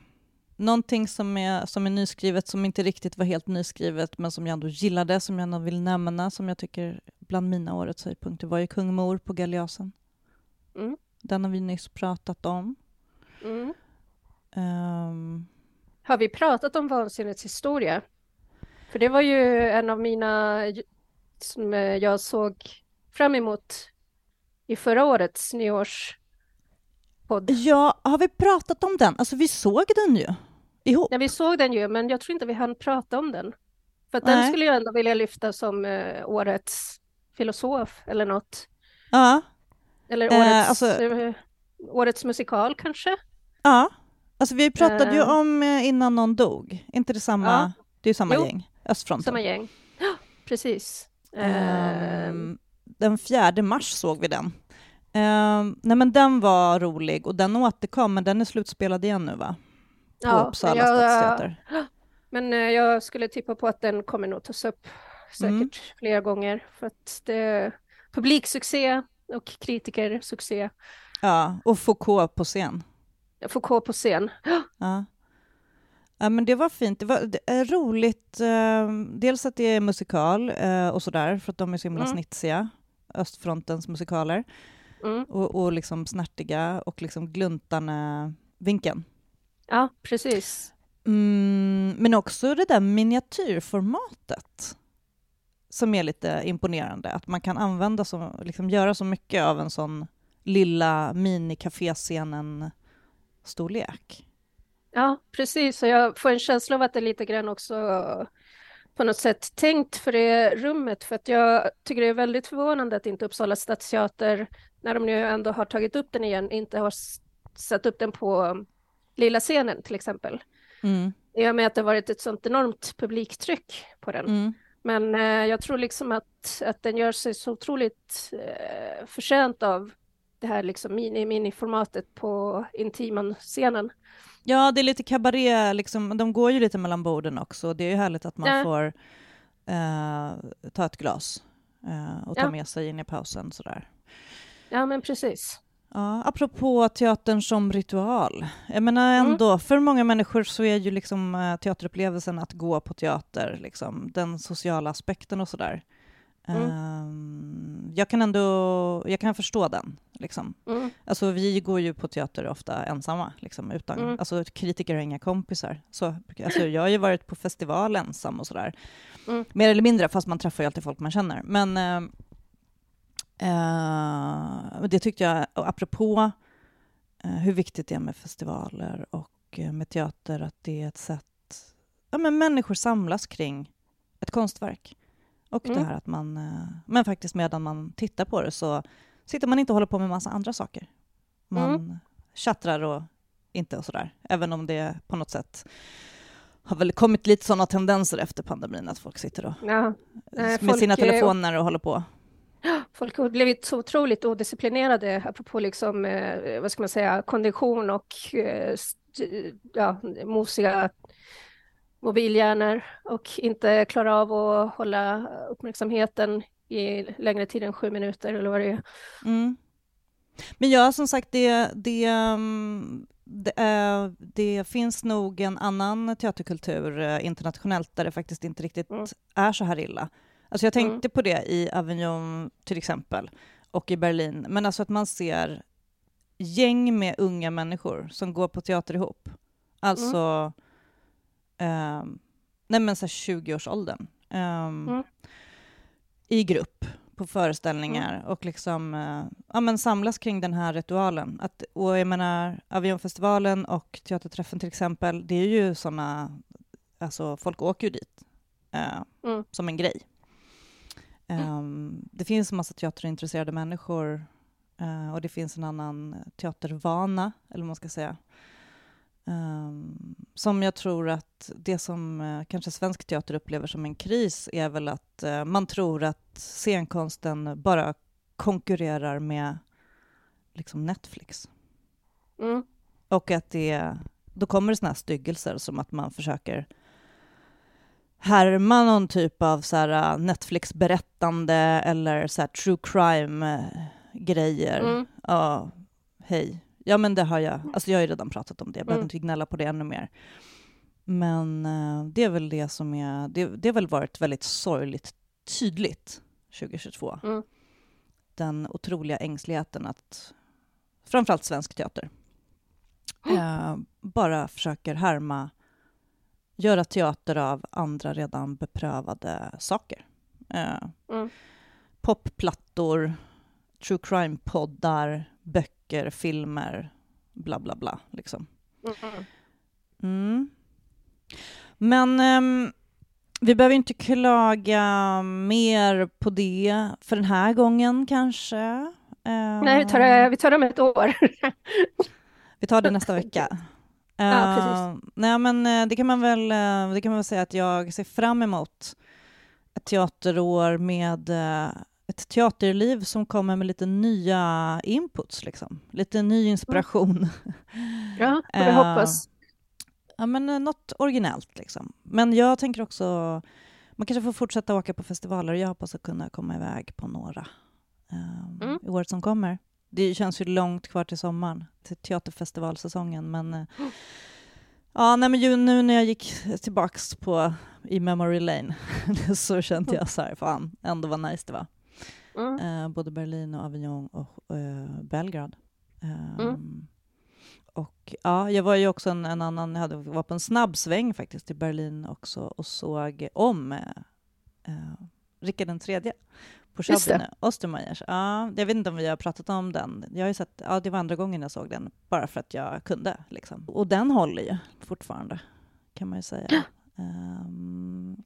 Speaker 1: någonting som är, som är nyskrivet, som inte riktigt var helt nyskrivet, men som jag ändå gillade, som jag ändå vill nämna, som jag tycker bland mina årets höjdpunkter, var ju Kung Mor på Galeasen.
Speaker 2: Mm.
Speaker 1: Den har vi nyss pratat om.
Speaker 2: Mm.
Speaker 1: Ehm,
Speaker 2: Har vi pratat om vansinnets historia? För det var ju en av mina som jag såg fram emot i förra årets nyårspodd.
Speaker 1: Ja, har vi pratat om den? Alltså vi såg den ju ihop.
Speaker 2: Ja, vi såg den ju, men jag tror inte vi hann prata om den. För den skulle jag ändå vilja lyfta som eh, årets filosof eller något.
Speaker 1: Ja,
Speaker 2: Eller
Speaker 1: Eh,
Speaker 2: årets,
Speaker 1: alltså-
Speaker 2: eh, årets musikal kanske?
Speaker 1: ja. Alltså vi pratade ju
Speaker 2: Eh.
Speaker 1: om eh, Innan någon dog. inte det samma?
Speaker 2: Ja.
Speaker 1: Det är ju samma
Speaker 2: Jo.
Speaker 1: gäng. Östfronten.
Speaker 2: Samma gäng. Ja, precis.
Speaker 1: Ehm, den 4 mars såg vi den. Ehm, nej men den var rolig och den återkom, men den är slutspelad igen nu va? På
Speaker 2: ja,
Speaker 1: Uppsala
Speaker 2: jag-
Speaker 1: stadsteater.
Speaker 2: Men eh, jag skulle tippa på att den kommer nog tas upp säkert
Speaker 1: Mm.
Speaker 2: flera gånger för att det är publiksuccé och kritikersuccé.
Speaker 1: Ja, och Foucault på scen.
Speaker 2: Foucault på scen.
Speaker 1: Ja. ja, men det var fint. Det var det är roligt. Eh, dels att det är musikal eh, och sådär, för att de är så himla
Speaker 2: Mm.
Speaker 1: snitsiga, Östfrontens musikaler,
Speaker 2: Mm.
Speaker 1: och, och liksom snärtiga och liksom gluntande vinkeln.
Speaker 2: Ja, precis.
Speaker 1: Mm, men också det där miniatyrformatet som är lite imponerande, att man kan använda så, liksom göra så mycket av en sån lilla mini-caféscenen-storlek.
Speaker 2: Ja, precis. Och jag får en känsla av att det är lite grann också på något sätt tänkt för det rummet. För att jag tycker det är väldigt förvånande att inte Uppsala stadsteater, när de nu ändå har tagit upp den igen, inte har satt upp den på lilla scenen till exempel.
Speaker 1: Mm,
Speaker 2: I och med att det har varit ett sånt enormt publiktryck på den.
Speaker 1: mm,
Speaker 2: Men eh, jag tror liksom att, att den gör sig så otroligt eh, förtjänt av det här liksom mini-mini-formatet på intiman-scenen.
Speaker 1: Ja, det är lite kabaré, liksom, de går ju lite mellan borden också. Det är ju härligt att man
Speaker 2: Ja.
Speaker 1: får eh, ta ett glas eh, och ta
Speaker 2: Ja.
Speaker 1: med sig in i pausen. Sådär.
Speaker 2: Ja, men precis.
Speaker 1: Ja, apropå teatern som ritual. Jag menar
Speaker 2: Mm.
Speaker 1: ändå, för många människor så är ju liksom eh, teaterupplevelsen att gå på teater, liksom, den sociala aspekten och sådär.
Speaker 2: Mm.
Speaker 1: Ehm, jag kan ändå, jag kan förstå den. Liksom.
Speaker 2: Mm.
Speaker 1: Alltså vi går ju på teater ofta ensamma, liksom, utan,
Speaker 2: Mm.
Speaker 1: alltså kritiker har inga kompisar. Så, alltså, jag har ju varit på festival ensam och sådär.
Speaker 2: Mm.
Speaker 1: Mer eller mindre, fast man träffar ju alltid folk man känner. Men eh, eh, det tyckte jag, och apropå eh, hur viktigt det är med festivaler och eh, med teater, att det är ett sätt, ja men människor samlas kring ett konstverk. Och det
Speaker 2: Mm.
Speaker 1: här att man, eh, men faktiskt medan man tittar på det så sitter man inte och håller på med massa andra saker. Man
Speaker 2: Mm.
Speaker 1: tjattrar och inte och sådär, även om det på något sätt har väl kommit lite sådana tendenser efter pandemin, att folk sitter och,
Speaker 2: Ja,
Speaker 1: med
Speaker 2: folk,
Speaker 1: sina
Speaker 2: eh,
Speaker 1: telefoner och håller på.
Speaker 2: folk har blivit så otroligt odisciplinerade apropå liksom, eh, vad ska man säga, kondition och ja, mosiga mobilhjärnor och inte klarar av att hålla uppmärksamheten i längre tid än sju minuter eller vad det är.
Speaker 1: Mm. Men ja, som sagt, det, det, mm, det, är, det finns nog en annan teaterkultur eh, internationellt där det faktiskt inte riktigt
Speaker 2: Mm.
Speaker 1: är så här illa. Alltså jag tänkte på det i Avignon till exempel och i Berlin, men alltså att man ser gäng med unga människor som går på teater ihop. Alltså eh, nej men så här 20-årsåldern. Ehm,
Speaker 2: Mm.
Speaker 1: I grupp på föreställningar och liksom, eh, ja, men samlas kring den här ritualen. Att, och jag menar, Avionfestivalen och Teaterträffen till exempel, det är ju såna, alltså folk åker ju dit eh,
Speaker 2: Mm.
Speaker 1: som en grej. Ehm, det finns en massa teaterintresserade människor eh, och det finns en annan teatervana, eller vad man ska säga. Ehm, som jag tror att det som eh, kanske svensk teater upplever som en kris är väl att eh, man tror att scenkonsten bara konkurrerar med liksom Netflix.
Speaker 2: Mm.
Speaker 1: Och att det, då kommer det såna här styggelser som att man försöker härma någon typ av så uh, Netflix-berättande eller så här true crime-grejer.
Speaker 2: Mm.
Speaker 1: Ja, hej. Ja, men det har jag. Alltså jag har ju redan pratat om det. Jag behöver
Speaker 2: Mm.
Speaker 1: inte gnälla på det ännu mer. Men eh, det är väl det som är... Det, det har väl varit väldigt sorgligt tydligt 2022.
Speaker 2: Mm.
Speaker 1: Den otroliga ängsligheten att framförallt svensk teater eh, bara försöker härma göra teater av andra redan beprövade saker. Eh,
Speaker 2: Mm.
Speaker 1: Popplattor, true crime-poddar, böcker, filmer, bla bla bla. Liksom.
Speaker 2: Mm.
Speaker 1: Mm. Men ehm, vi behöver inte klaga mer på det för den här gången kanske.
Speaker 2: Nej, vi tar, det, vi tar det om ett år.
Speaker 1: Vi tar det nästa vecka.
Speaker 2: Ja,
Speaker 1: Eh,
Speaker 2: precis.
Speaker 1: nej, men eh, det kan man väl eh, det kan man väl säga att jag ser fram emot ett teaterår med eh, ett teaterliv som kommer med lite nya inputs, liksom. lite ny inspiration.
Speaker 2: Ja, vi
Speaker 1: Eh,
Speaker 2: hoppas.
Speaker 1: Ja, men eh, något originellt liksom. Men jag tänker också, man kanske får fortsätta åka på festivaler och jag hoppas att kunna komma iväg på några um,
Speaker 2: Mm.
Speaker 1: i året som kommer. Det känns ju långt kvar till sommaren, till teaterfestivalsäsongen, men eh, ja, nej, men ju nu när jag gick tillbaks på i Memory Lane så kände jag så här, fan, ändå vad nice det var.
Speaker 2: Mm.
Speaker 1: Eh, både Berlin och Avignon och eh, Belgrad. Ehm,
Speaker 2: Mm.
Speaker 1: Och ja, jag var ju också en, en annan, jag hade, var på en snabb sväng faktiskt i Berlin också och såg om eh, eh, Rickard den tredje på. Schabine Ostermeyers. Ja, jag vet inte om vi har pratat om den. Jag har sett, ja, det var andra gången jag såg den, bara för att jag kunde. Liksom. Och den håller ju fortfarande, kan man ju säga. Ehm,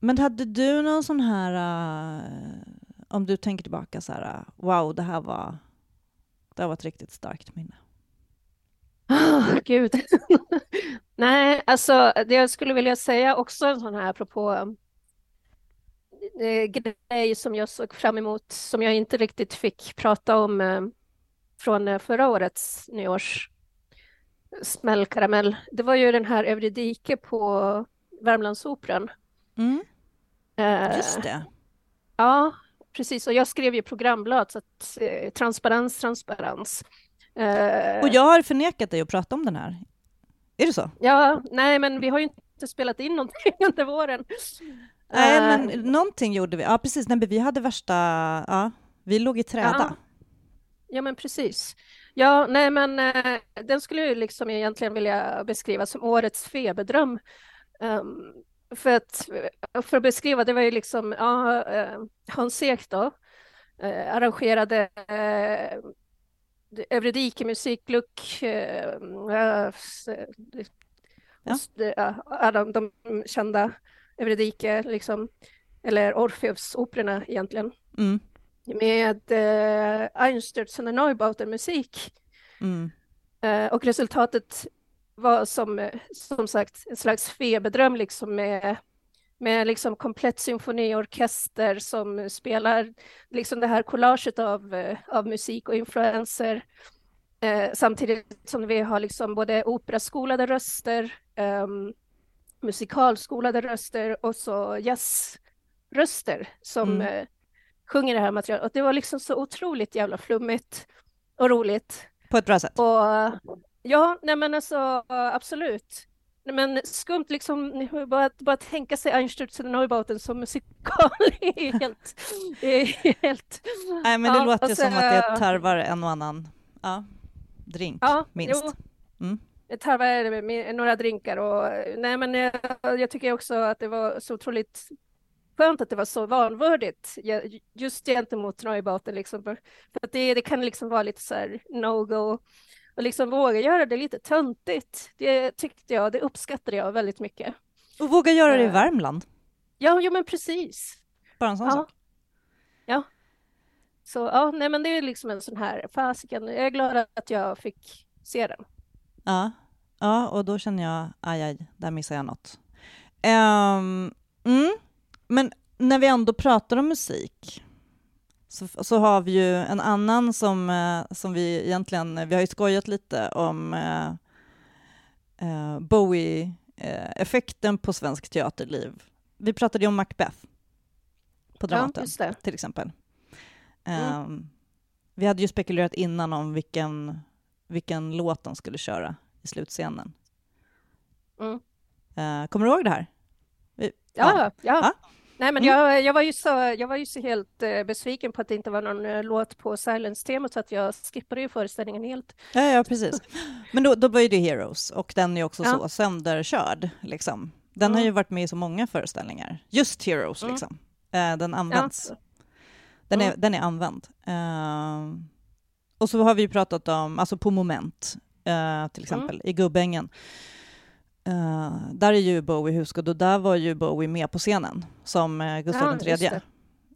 Speaker 1: men hade du någon sån här, eh, om du tänker tillbaka så här, wow, det här var, det här var ett riktigt starkt minne.
Speaker 2: Ah, Gud. Nej, alltså det jag skulle vilja säga också en sån här apropå eh, grej som jag såg fram emot som jag inte riktigt fick prata om eh, från eh, förra årets nyårs smällkaramell. Det var ju den här Euridike på Värmlandsoperan.
Speaker 1: Mm,
Speaker 2: Eh,
Speaker 1: just det.
Speaker 2: Ja, precis. Och jag skrev ju programblad så att eh, transparens, transparens. Eh,
Speaker 1: Och jag har förnekat dig att prata om den här. Är det så?
Speaker 2: Ja, nej, men vi har ju inte spelat in någonting under våren.
Speaker 1: Nej,
Speaker 2: Eh,
Speaker 1: men någonting gjorde vi. Ja, precis. Nej, vi hade värsta... Ja, vi låg i träda.
Speaker 2: Ja, men precis. Ja, nej, men eh, den skulle jag ju liksom egentligen vilja beskriva som årets feberdröm. Ehm, för att, för att beskriva, det var ju liksom, ja, eh, Hans Ek då, eh, arrangerade eh, Euridike musikluck, eh,
Speaker 1: Ja.
Speaker 2: alla de kända Euridike, liksom, eller Orfeus-operorna egentligen
Speaker 1: Mm,
Speaker 2: med eh, Einstürzen och Neubauten musik.
Speaker 1: mm,
Speaker 2: Eh, och resultatet var som, eh, som sagt en slags feberdröm liksom med, med liksom komplett symfoniorkester som spelar liksom det här collaget av, eh, av musik och influenser. Eh, samtidigt som vi har liksom både operaskolade röster, ehm, musikalskolade röster och så jazzröster som
Speaker 1: Mm.
Speaker 2: eh, sjunger det här materialet. Och det var liksom så otroligt jävla flummigt och roligt.
Speaker 1: på ett bra sätt.
Speaker 2: Och ja, nej men alltså absolut. Men skumt liksom, bara, bara tänka sig Einstürzen och Neubauten som musikal är helt... är helt
Speaker 1: Nej, men det
Speaker 2: Ja,
Speaker 1: låter ju
Speaker 2: alltså,
Speaker 1: som att det tarvar en och annan ja, drink,
Speaker 2: ja,
Speaker 1: minst.
Speaker 2: Jo,
Speaker 1: Mm.
Speaker 2: det tarvar några drinkar och nej men jag, jag tycker också att det var så otroligt skönt att det var så vanvördigt just gentemot Neubauten liksom. För för att det, det kan liksom vara lite så här no-go och liksom våga göra det lite töntigt. Det tyckte jag, det uppskattade jag väldigt mycket.
Speaker 1: Och våga göra det i
Speaker 2: Eh.
Speaker 1: Värmland.
Speaker 2: Ja, jo men precis.
Speaker 1: Bara en sån
Speaker 2: Ja.
Speaker 1: sak.
Speaker 2: Så ja, nej men det är liksom en sån här fasiken. Jag är glad att jag fick se den.
Speaker 1: Ja. ja, och då känner jag, aj, aj, där missar jag något. Ehm, mm. Men när vi ändå pratar om musik så, så har vi ju en annan som, eh, som vi egentligen, vi har ju skojat lite om eh, eh, Bowie-effekten på svensk teaterliv. Vi pratade ju om Macbeth på
Speaker 2: Ja,
Speaker 1: Dramaten
Speaker 2: det.
Speaker 1: till exempel.
Speaker 2: Mm.
Speaker 1: Ehm, vi hade ju spekulerat innan om vilken, vilken låt de skulle köra i slutscenen.
Speaker 2: Mm.
Speaker 1: Eh, kommer du ihåg det här?
Speaker 2: Ja, ja.
Speaker 1: Ja.
Speaker 2: Nej, men
Speaker 1: Mm.
Speaker 2: jag, jag, var ju så, jag var ju så helt eh, besviken på att det inte var någon eh, låt på Silence-temat så att jag skippade ju föreställningen helt.
Speaker 1: Ja, ja precis. Men då, då var ju det Heroes och den är också
Speaker 2: Ja.
Speaker 1: så sönderkörd. Liksom. Den har
Speaker 2: Mm.
Speaker 1: ju varit med i så många föreställningar. Just Heroes,
Speaker 2: Mm.
Speaker 1: liksom. Eh, den används.
Speaker 2: Ja.
Speaker 1: Den, är,
Speaker 2: Mm.
Speaker 1: den är använd. Eh, och så har vi ju pratat om, alltså på Moment, eh, till exempel, i Gubbängen. Eh, där är ju Bowie husgud och där var ju Bowie med på scenen som eh, Gustav
Speaker 2: Ja, just
Speaker 1: III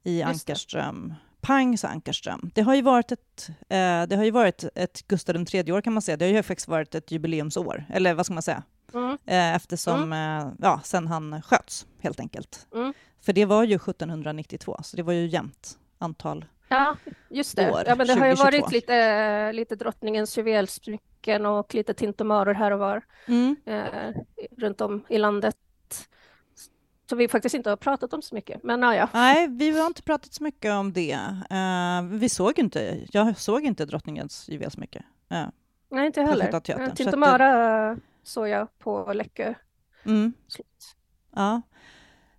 Speaker 1: i
Speaker 2: Just det.
Speaker 1: Ankarström. Pang sa Ankarström. Det har ju varit ett, eh, det har ju varit ett Gustav III-år kan man säga. Det har ju faktiskt varit ett jubileumsår, eller vad ska man säga?
Speaker 2: Mm.
Speaker 1: Eftersom, eh, ja, sen han sköts helt enkelt.
Speaker 2: Mm.
Speaker 1: För det var ju 1792, så det var ju jämnt antal.
Speaker 2: Ja, just det.
Speaker 1: År,
Speaker 2: Ja, men det har ju
Speaker 1: 2022.
Speaker 2: varit lite, lite drottningens juvelsmycken och lite tintomaror här och var eh, runt om i landet. Så vi faktiskt inte har pratat om så mycket. Men ja, ja.
Speaker 1: Nej, vi har inte pratat så mycket om det. Eh, vi såg inte, jag såg inte drottningens juvelsmycke. Uh,
Speaker 2: Nej, inte
Speaker 1: På
Speaker 2: heller. Eh,
Speaker 1: så att
Speaker 2: Tintomara såg jag på Läckö.
Speaker 1: mm.
Speaker 2: Slut.
Speaker 1: Ja.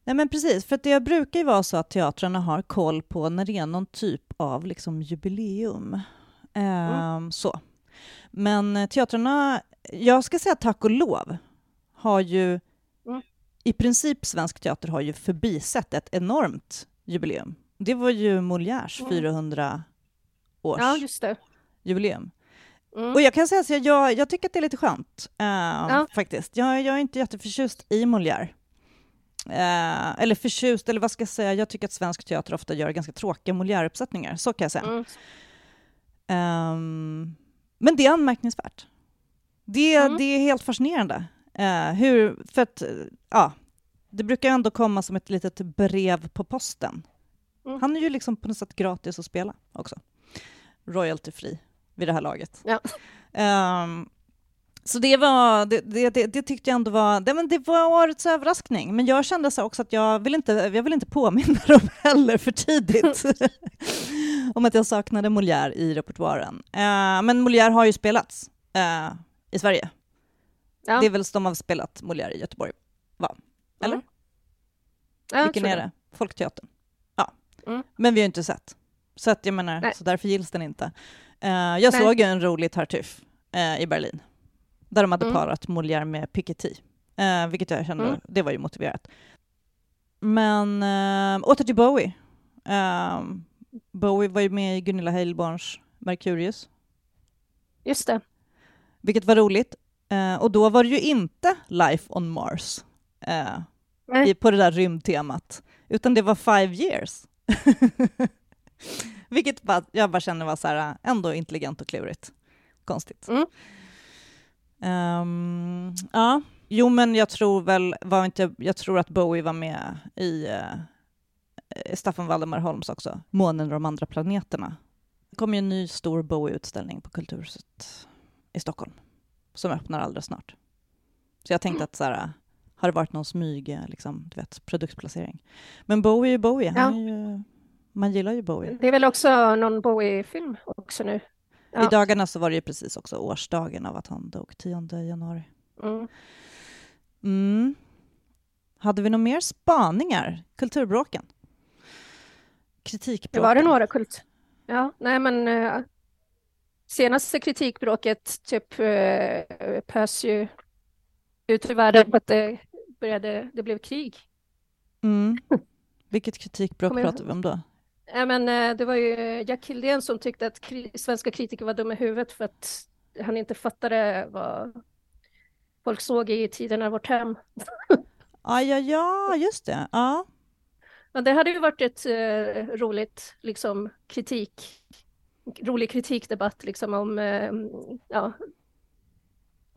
Speaker 1: Nej men precis, för att det brukar ju vara så att teatrarna har koll på när det är någon typ av liksom jubileum. Ehm, Så. Men eh, teatrarna, jag ska säga tack och lov, har ju
Speaker 2: Mm.
Speaker 1: i princip svensk teater har ju förbisett ett enormt jubileum. Det var ju Molières
Speaker 2: Mm.
Speaker 1: 400 års
Speaker 2: Ja, just det.
Speaker 1: jubileum.
Speaker 2: Mm.
Speaker 1: Och jag kan säga här, jag, jag tycker att det är lite skönt, eh, faktiskt. Jag, jag är inte jätteförtjust i Molière. Eh, eller förtjust, eller vad ska jag säga, jag tycker att svensk teater ofta gör ganska tråkiga Molière-uppsättningar, så kan jag säga.
Speaker 2: Mm.
Speaker 1: Ehm, men det är anmärkningsvärt. Det,
Speaker 2: Mm.
Speaker 1: det är helt fascinerande. Eh, hur, för att, ja, det brukar ändå komma som ett litet brev på posten.
Speaker 2: Mm.
Speaker 1: Han är ju liksom på något sätt gratis att spela också. Royalty free vid det här laget.
Speaker 2: Ja.
Speaker 1: Ehm, så det var, det, det, det, tyckte jag ändå var, det, men det var årets överraskning. Men jag kände så också att jag vill inte, jag vill inte påminna dem heller för tidigt om att jag saknade Molière i repertoaren. Eh, men Molière har ju spelats eh, i Sverige.
Speaker 2: Ja.
Speaker 1: Det är väl som har spelat Molière i Göteborg, va? Eller?
Speaker 2: Mm. Ja,
Speaker 1: Vilken är det? Folkteatern? Ja.
Speaker 2: Mm.
Speaker 1: Men vi har ju inte sett. Så att jag menar,
Speaker 2: Nej.
Speaker 1: så därför gills den inte. Eh, jag
Speaker 2: Nej.
Speaker 1: såg ju en rolig Tartuffe i Berlin, där de hade
Speaker 2: Mm.
Speaker 1: parat Molière med Piketty, eh, vilket jag kände,
Speaker 2: Mm.
Speaker 1: det var ju motiverat. Men eh, åter till Bowie. Eh, Bowie var ju med i Gunilla Heilborns Mercurius,
Speaker 2: Just det.
Speaker 1: vilket var roligt. Eh, och då var det ju inte Life on Mars eh, i, på det där rymdtemat, utan det var Five years. Vilket bara, jag bara känner var så här, ändå intelligent och klurigt. Konstigt.
Speaker 2: Mm.
Speaker 1: Ehm, ja, jo men jag tror väl, var inte, jag tror att Bowie var med i uh, Staffan Valdemar Holms också, Månen och de andra planeterna. Det kommer ju en ny stor Bowie-utställning på Kulturhuset i Stockholm, som öppnar alldeles snart. Så jag tänkte att så här, har det varit någon smyg, eh, liksom, du vet, produktplacering. Men Bowie är ju Bowie, han är ju, man gillar ju Bowie.
Speaker 2: Det är väl också någon Bowie-film också nu? Ja.
Speaker 1: I dagarna så var det ju precis också årsdagen av att han dog, 10 januari.
Speaker 2: Mm.
Speaker 1: Mm. Hade vi några mer spaningar? Kulturbråken?
Speaker 2: Det
Speaker 1: Kritikbråken?
Speaker 2: var det några kult. Ja, nej men eh, senaste kritikbråket typ uh, pös ju ut i världen för att det började, det blev krig.
Speaker 1: Mm. Vilket kritikbråk pratar vi om då?
Speaker 2: Ja, men eh, det var ju Jack Hildén som tyckte att kri- svenska kritiker var dumma i huvudet för att han inte fattade vad folk såg i tiderna vårt hem.
Speaker 1: Ja, ja, just det. Ja.
Speaker 2: Ja, det hade ju varit ett eh, roligt liksom, kritik, rolig kritikdebatt liksom, om eh, ja,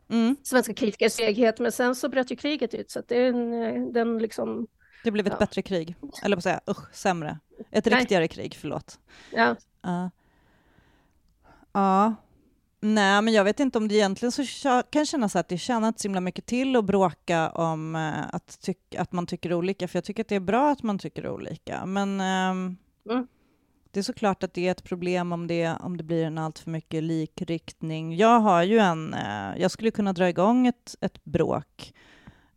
Speaker 1: Mm.
Speaker 2: svenska kritikers seghet, men sen så bröt ju kriget ut så det är en, eh, den liksom,
Speaker 1: Det blev ett
Speaker 2: Ja.
Speaker 1: bättre krig. Eller på säga, usch, sämre. Ett
Speaker 2: Nej.
Speaker 1: riktigare krig, förlåt.
Speaker 2: ja,
Speaker 1: Ja. Ja. Nej, men jag vet inte om det egentligen så kan kännas att det tjänar inte så himla mycket till att bråka om eh, att, tyck- att man tycker olika, för jag tycker att det är bra att man tycker olika. Men ehm,
Speaker 2: Mm.
Speaker 1: det är såklart att det är ett problem om det, om det blir en allt för mycket likriktning. Jag har ju en, eh, jag skulle kunna dra igång ett, ett bråk,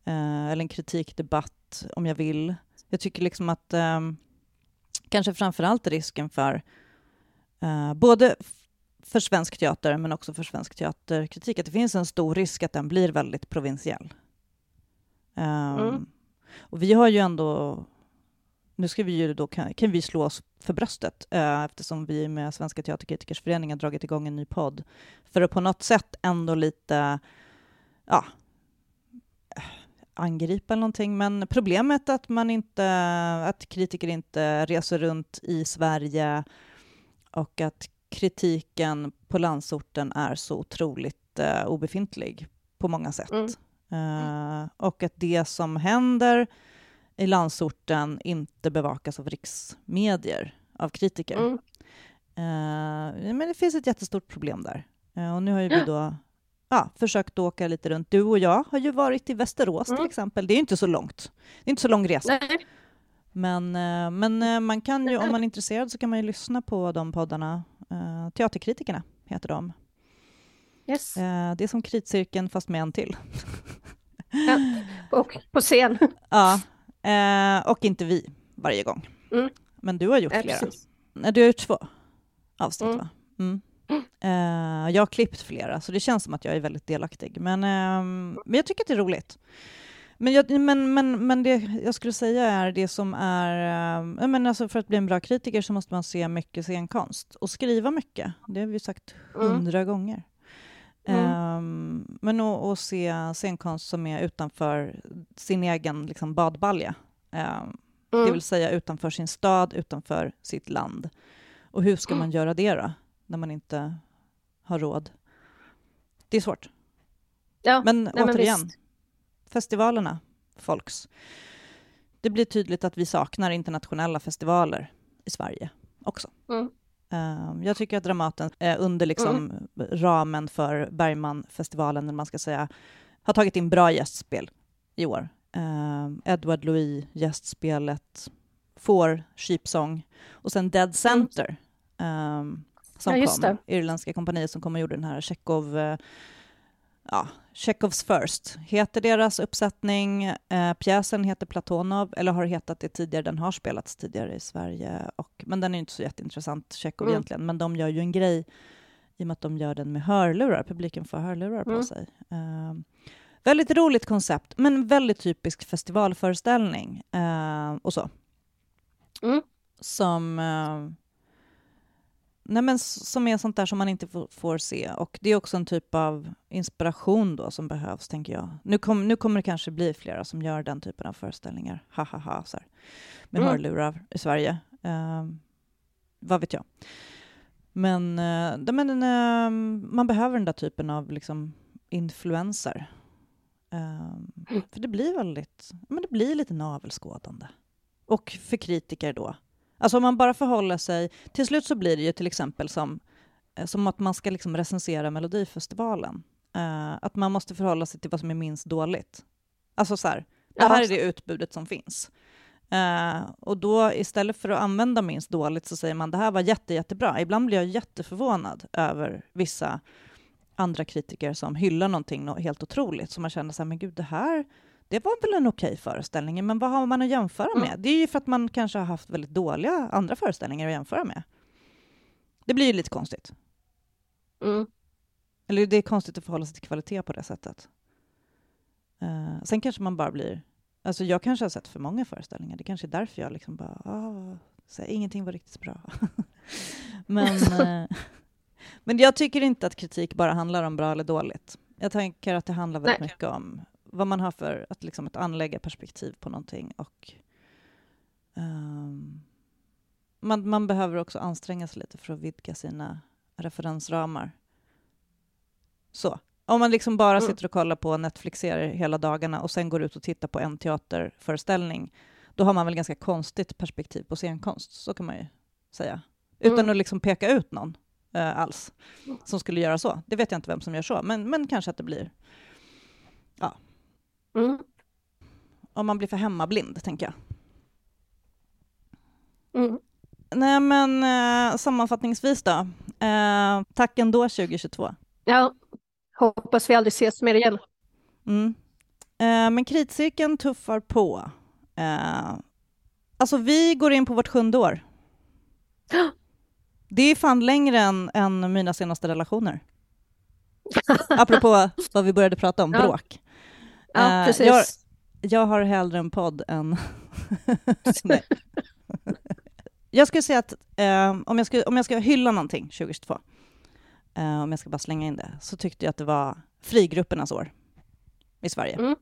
Speaker 1: eh, eller en kritikdebatt om jag vill. Jag tycker liksom att um, kanske framförallt risken för uh, både för svensk teater men också för svensk teaterkritik, att det finns en stor risk att den blir väldigt provinsiell. Um,
Speaker 2: Mm.
Speaker 1: Och vi har ju ändå, nu ska vi ju då, kan, kan vi slå oss för bröstet uh, eftersom vi med Svenska Teaterkritikers Förening har dragit igång en ny podd för att på något sätt ändå lite, ja, angripa någonting, men problemet att man inte, att kritiker inte reser runt i Sverige och att kritiken på landsorten är så otroligt eh, obefintlig på många sätt.
Speaker 2: Mm.
Speaker 1: Eh, och att det som händer i landsorten inte bevakas av riksmedier, av kritiker.
Speaker 2: Mm.
Speaker 1: Eh, men det finns ett jättestort problem där. Eh, och nu har ju vi då ja, försökt åka lite runt. Du och jag har ju varit i Västerås till
Speaker 2: Mm.
Speaker 1: exempel. Det är ju inte så långt. Det är inte så lång resa.
Speaker 2: Nej.
Speaker 1: Men, eh, men eh, man kan ju, om man är intresserad så kan man ju lyssna på de poddarna. Eh, Teaterkritikerna heter de.
Speaker 2: Yes.
Speaker 1: Eh, det är som Kritcirkeln fast med en till.
Speaker 2: Ja. Och på scen.
Speaker 1: Ja, eh, och inte vi varje gång.
Speaker 2: Mm.
Speaker 1: Men du har gjort
Speaker 2: Ja,
Speaker 1: flera. du har gjort två avsnitt,
Speaker 2: Mm.
Speaker 1: va? Mm. Eh, jag har klippt flera, så det känns som att jag är väldigt delaktig. Men, ehm, men jag tycker att det är roligt. Men, jag, men, men, men det jag skulle säga är det som är... jag menar, alltså för att bli en bra kritiker så måste man se mycket scenkonst och skriva mycket. Det har vi sagt
Speaker 2: Mm.
Speaker 1: hundra gånger.
Speaker 2: Mm.
Speaker 1: Ehm, men att se scenkonst som är utanför sin egen liksom, badbalja. Det
Speaker 2: Mm.
Speaker 1: vill säga utanför sin stad, utanför sitt land. Och hur ska man göra det då, när man inte har råd? Det är svårt.
Speaker 2: Ja,
Speaker 1: Men
Speaker 2: nej, men
Speaker 1: återigen,
Speaker 2: visst.
Speaker 1: festivalerna, folks. Det blir tydligt att vi saknar internationella festivaler i Sverige också.
Speaker 2: Mm.
Speaker 1: Ehm, jag tycker att Dramaten under liksom
Speaker 2: Mm.
Speaker 1: ramen för Bergmanfestivalen, eller man ska säga, har tagit in bra gästspel i år. Ehm, Edward Louis, gästspelet, Får, Sheepsong och sen Dead Center ehm, som.
Speaker 2: Ja,
Speaker 1: kom. Irländska kompaniet som kom och gjorde den här Chekhov, eh, ja, Chekhovs First heter deras uppsättning. Eh, pjäsen heter Platonov, eller har hetat det tidigare. Den har spelats tidigare i Sverige, och, men den är inte så jätteintressant, Tjechov
Speaker 2: Mm.
Speaker 1: egentligen. Men de gör ju en grej i och med att de gör den med hörlurar. Publiken får hörlurar på
Speaker 2: Mm.
Speaker 1: sig. Eh, väldigt roligt koncept, men väldigt typisk festivalföreställning eh, och så.
Speaker 2: Mm.
Speaker 1: Som... Eh, Nej, men som är sånt där som man inte får, se. Och det är också en typ av inspiration då som behövs, tänker jag. Nu, kom, nu kommer det kanske bli flera som gör den typen av föreställningar, ha ha ha, så här, med
Speaker 2: Mm.
Speaker 1: hörlurar i Sverige. Um, vad vet jag. Men, eh, men eh, man behöver den där typen av liksom, influenser. Um,
Speaker 2: Mm.
Speaker 1: för det blir väldigt, men det blir lite navelskådande. Och för kritiker då. Alltså om man bara förhåller sig... Till slut så blir det ju till exempel som, eh, som att man ska liksom recensera Melodifestivalen. Eh, att man måste förhålla sig till vad som är minst dåligt. Alltså så här, det här är det utbudet som finns. Eh, och då istället för att använda minst dåligt så säger man det här var jätte, jättebra. Ibland blir jag jätteförvånad över vissa andra kritiker som hyllar någonting nå- helt otroligt. Så man känner så här, men gud, det här det var väl en okej föreställning, men vad har man att jämföra
Speaker 2: Mm.
Speaker 1: med? Det är ju för att man kanske har haft väldigt dåliga andra föreställningar att jämföra med. Det blir ju lite konstigt.
Speaker 2: Mm.
Speaker 1: Eller det är konstigt att förhålla sig till kvalitet på det sättet. Eh, sen kanske man bara blir... Alltså jag kanske har sett för många föreställningar. Det kanske är därför jag liksom bara... Ah, så här, ingenting var riktigt bra. men, eh, men jag tycker inte att kritik bara handlar om bra eller dåligt. Jag tänker att det handlar väldigt
Speaker 2: Nej.
Speaker 1: mycket om vad man har för att, liksom, att anlägga perspektiv på någonting. Och, ehm, man, man behöver också anstränga sig lite för att vidga sina referensramar. Så. Om man liksom bara
Speaker 2: Mm.
Speaker 1: sitter och kollar på Netflix-serier hela dagarna och sen går ut och tittar på en teaterföreställning, då har man väl ganska konstigt perspektiv på scenkonst, så kan man ju säga. Utan
Speaker 2: Mm.
Speaker 1: att liksom peka ut någon eh, alls som skulle göra så. Det vet jag inte vem som gör så, men, men kanske att det blir,
Speaker 2: Mm.
Speaker 1: om man blir för hemmablind, tänker jag.
Speaker 2: Mm.
Speaker 1: Nej, men eh, sammanfattningsvis då. Eh, tack ändå 2022.
Speaker 2: Ja, hoppas vi aldrig ses mer igen.
Speaker 1: Mm. Eh, men kritcirkeln tuffar på. Eh, Alltså vi går in på vårt sjunde år. Det är fan längre än, än mina senaste relationer. Apropå vad vi började prata om,
Speaker 2: Ja.
Speaker 1: bråk.
Speaker 2: Ja,
Speaker 1: Eh,
Speaker 2: precis.
Speaker 1: jag, jag har hellre en podd än... Nej. Jag skulle säga att eh, om, jag ska, om jag ska hylla någonting 2022, eh, om jag ska bara slänga in det, så tyckte jag att det var frigruppernas år i Sverige.
Speaker 2: Mm.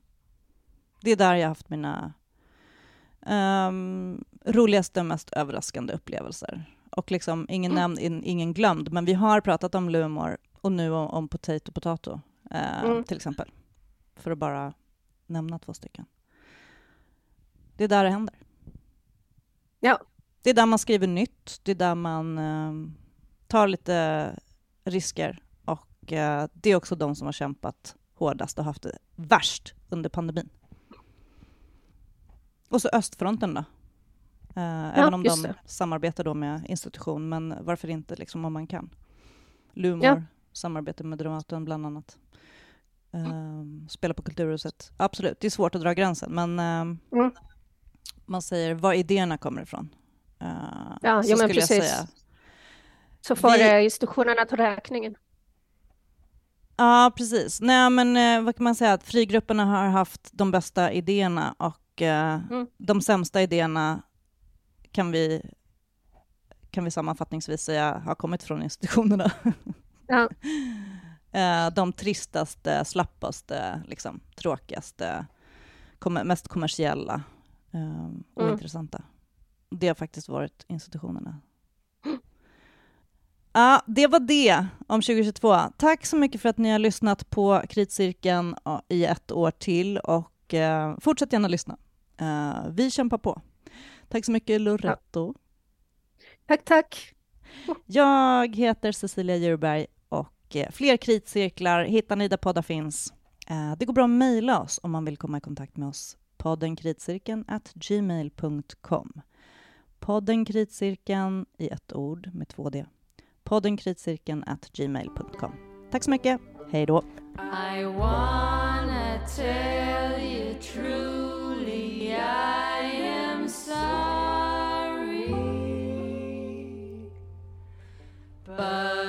Speaker 1: Det är där jag har haft mina ehm, roligaste, mest överraskande upplevelser. Och liksom ingen
Speaker 2: Mm.
Speaker 1: nämnd, in, ingen glömd, men vi har pratat om Lumor och nu om, om Potato Potato, eh,
Speaker 2: Mm.
Speaker 1: till exempel. För att bara nämna två stycken. Det är där det händer.
Speaker 2: Ja.
Speaker 1: Det är där man skriver nytt, det är där man eh, tar lite risker och eh, det är också de som har kämpat hårdast och haft det värst under pandemin. Och så östfronten då. Eh, även om de
Speaker 2: det.
Speaker 1: samarbetar då med institution, men varför inte liksom om man kan? Lumor,
Speaker 2: Ja.
Speaker 1: samarbete med Dramaten bland annat. Um, spela på Kulturhuset. Absolut, det är svårt att dra gränsen, men ehm,
Speaker 2: Mm.
Speaker 1: man säger var idéerna kommer ifrån. Eh,
Speaker 2: Ja,
Speaker 1: så
Speaker 2: jo, men
Speaker 1: skulle jag
Speaker 2: precis.
Speaker 1: säga.
Speaker 2: Så får
Speaker 1: Vi-
Speaker 2: eh, institutionerna ta räkningen.
Speaker 1: Ja, precis. Nej, men eh, vad kan man säga? Att frigrupperna har haft de bästa idéerna och
Speaker 2: Mm.
Speaker 1: de sämsta idéerna kan vi, kan vi sammanfattningsvis säga har kommit från institutionerna.
Speaker 2: Ja.
Speaker 1: Eh, de tristaste, slappaste, liksom, tråkigaste, mest kommersiella eh, och
Speaker 2: Mm.
Speaker 1: intressanta. Det har faktiskt varit institutionerna. Ja, det var det om 2022. Tack så mycket för att ni har lyssnat på Kritcirkeln ja, i ett år till och eh, fortsätt gärna lyssna. Eh, vi kämpar på. Tack så mycket Loretto.
Speaker 2: Tack, tack.
Speaker 1: Jag heter Cecilia Djurberg Eh, fler kritcirklar. Hitta ni där poddar finns. Eh, det går bra att mejla oss om man vill komma i kontakt med oss. Podden kritcirkeln at gmail.com. Podden kritcirkeln i ett ord med två D. Podden kritcirkeln at gmail.com. Tack så mycket. Hej då.
Speaker 3: I wanna tell you truly I am sorry But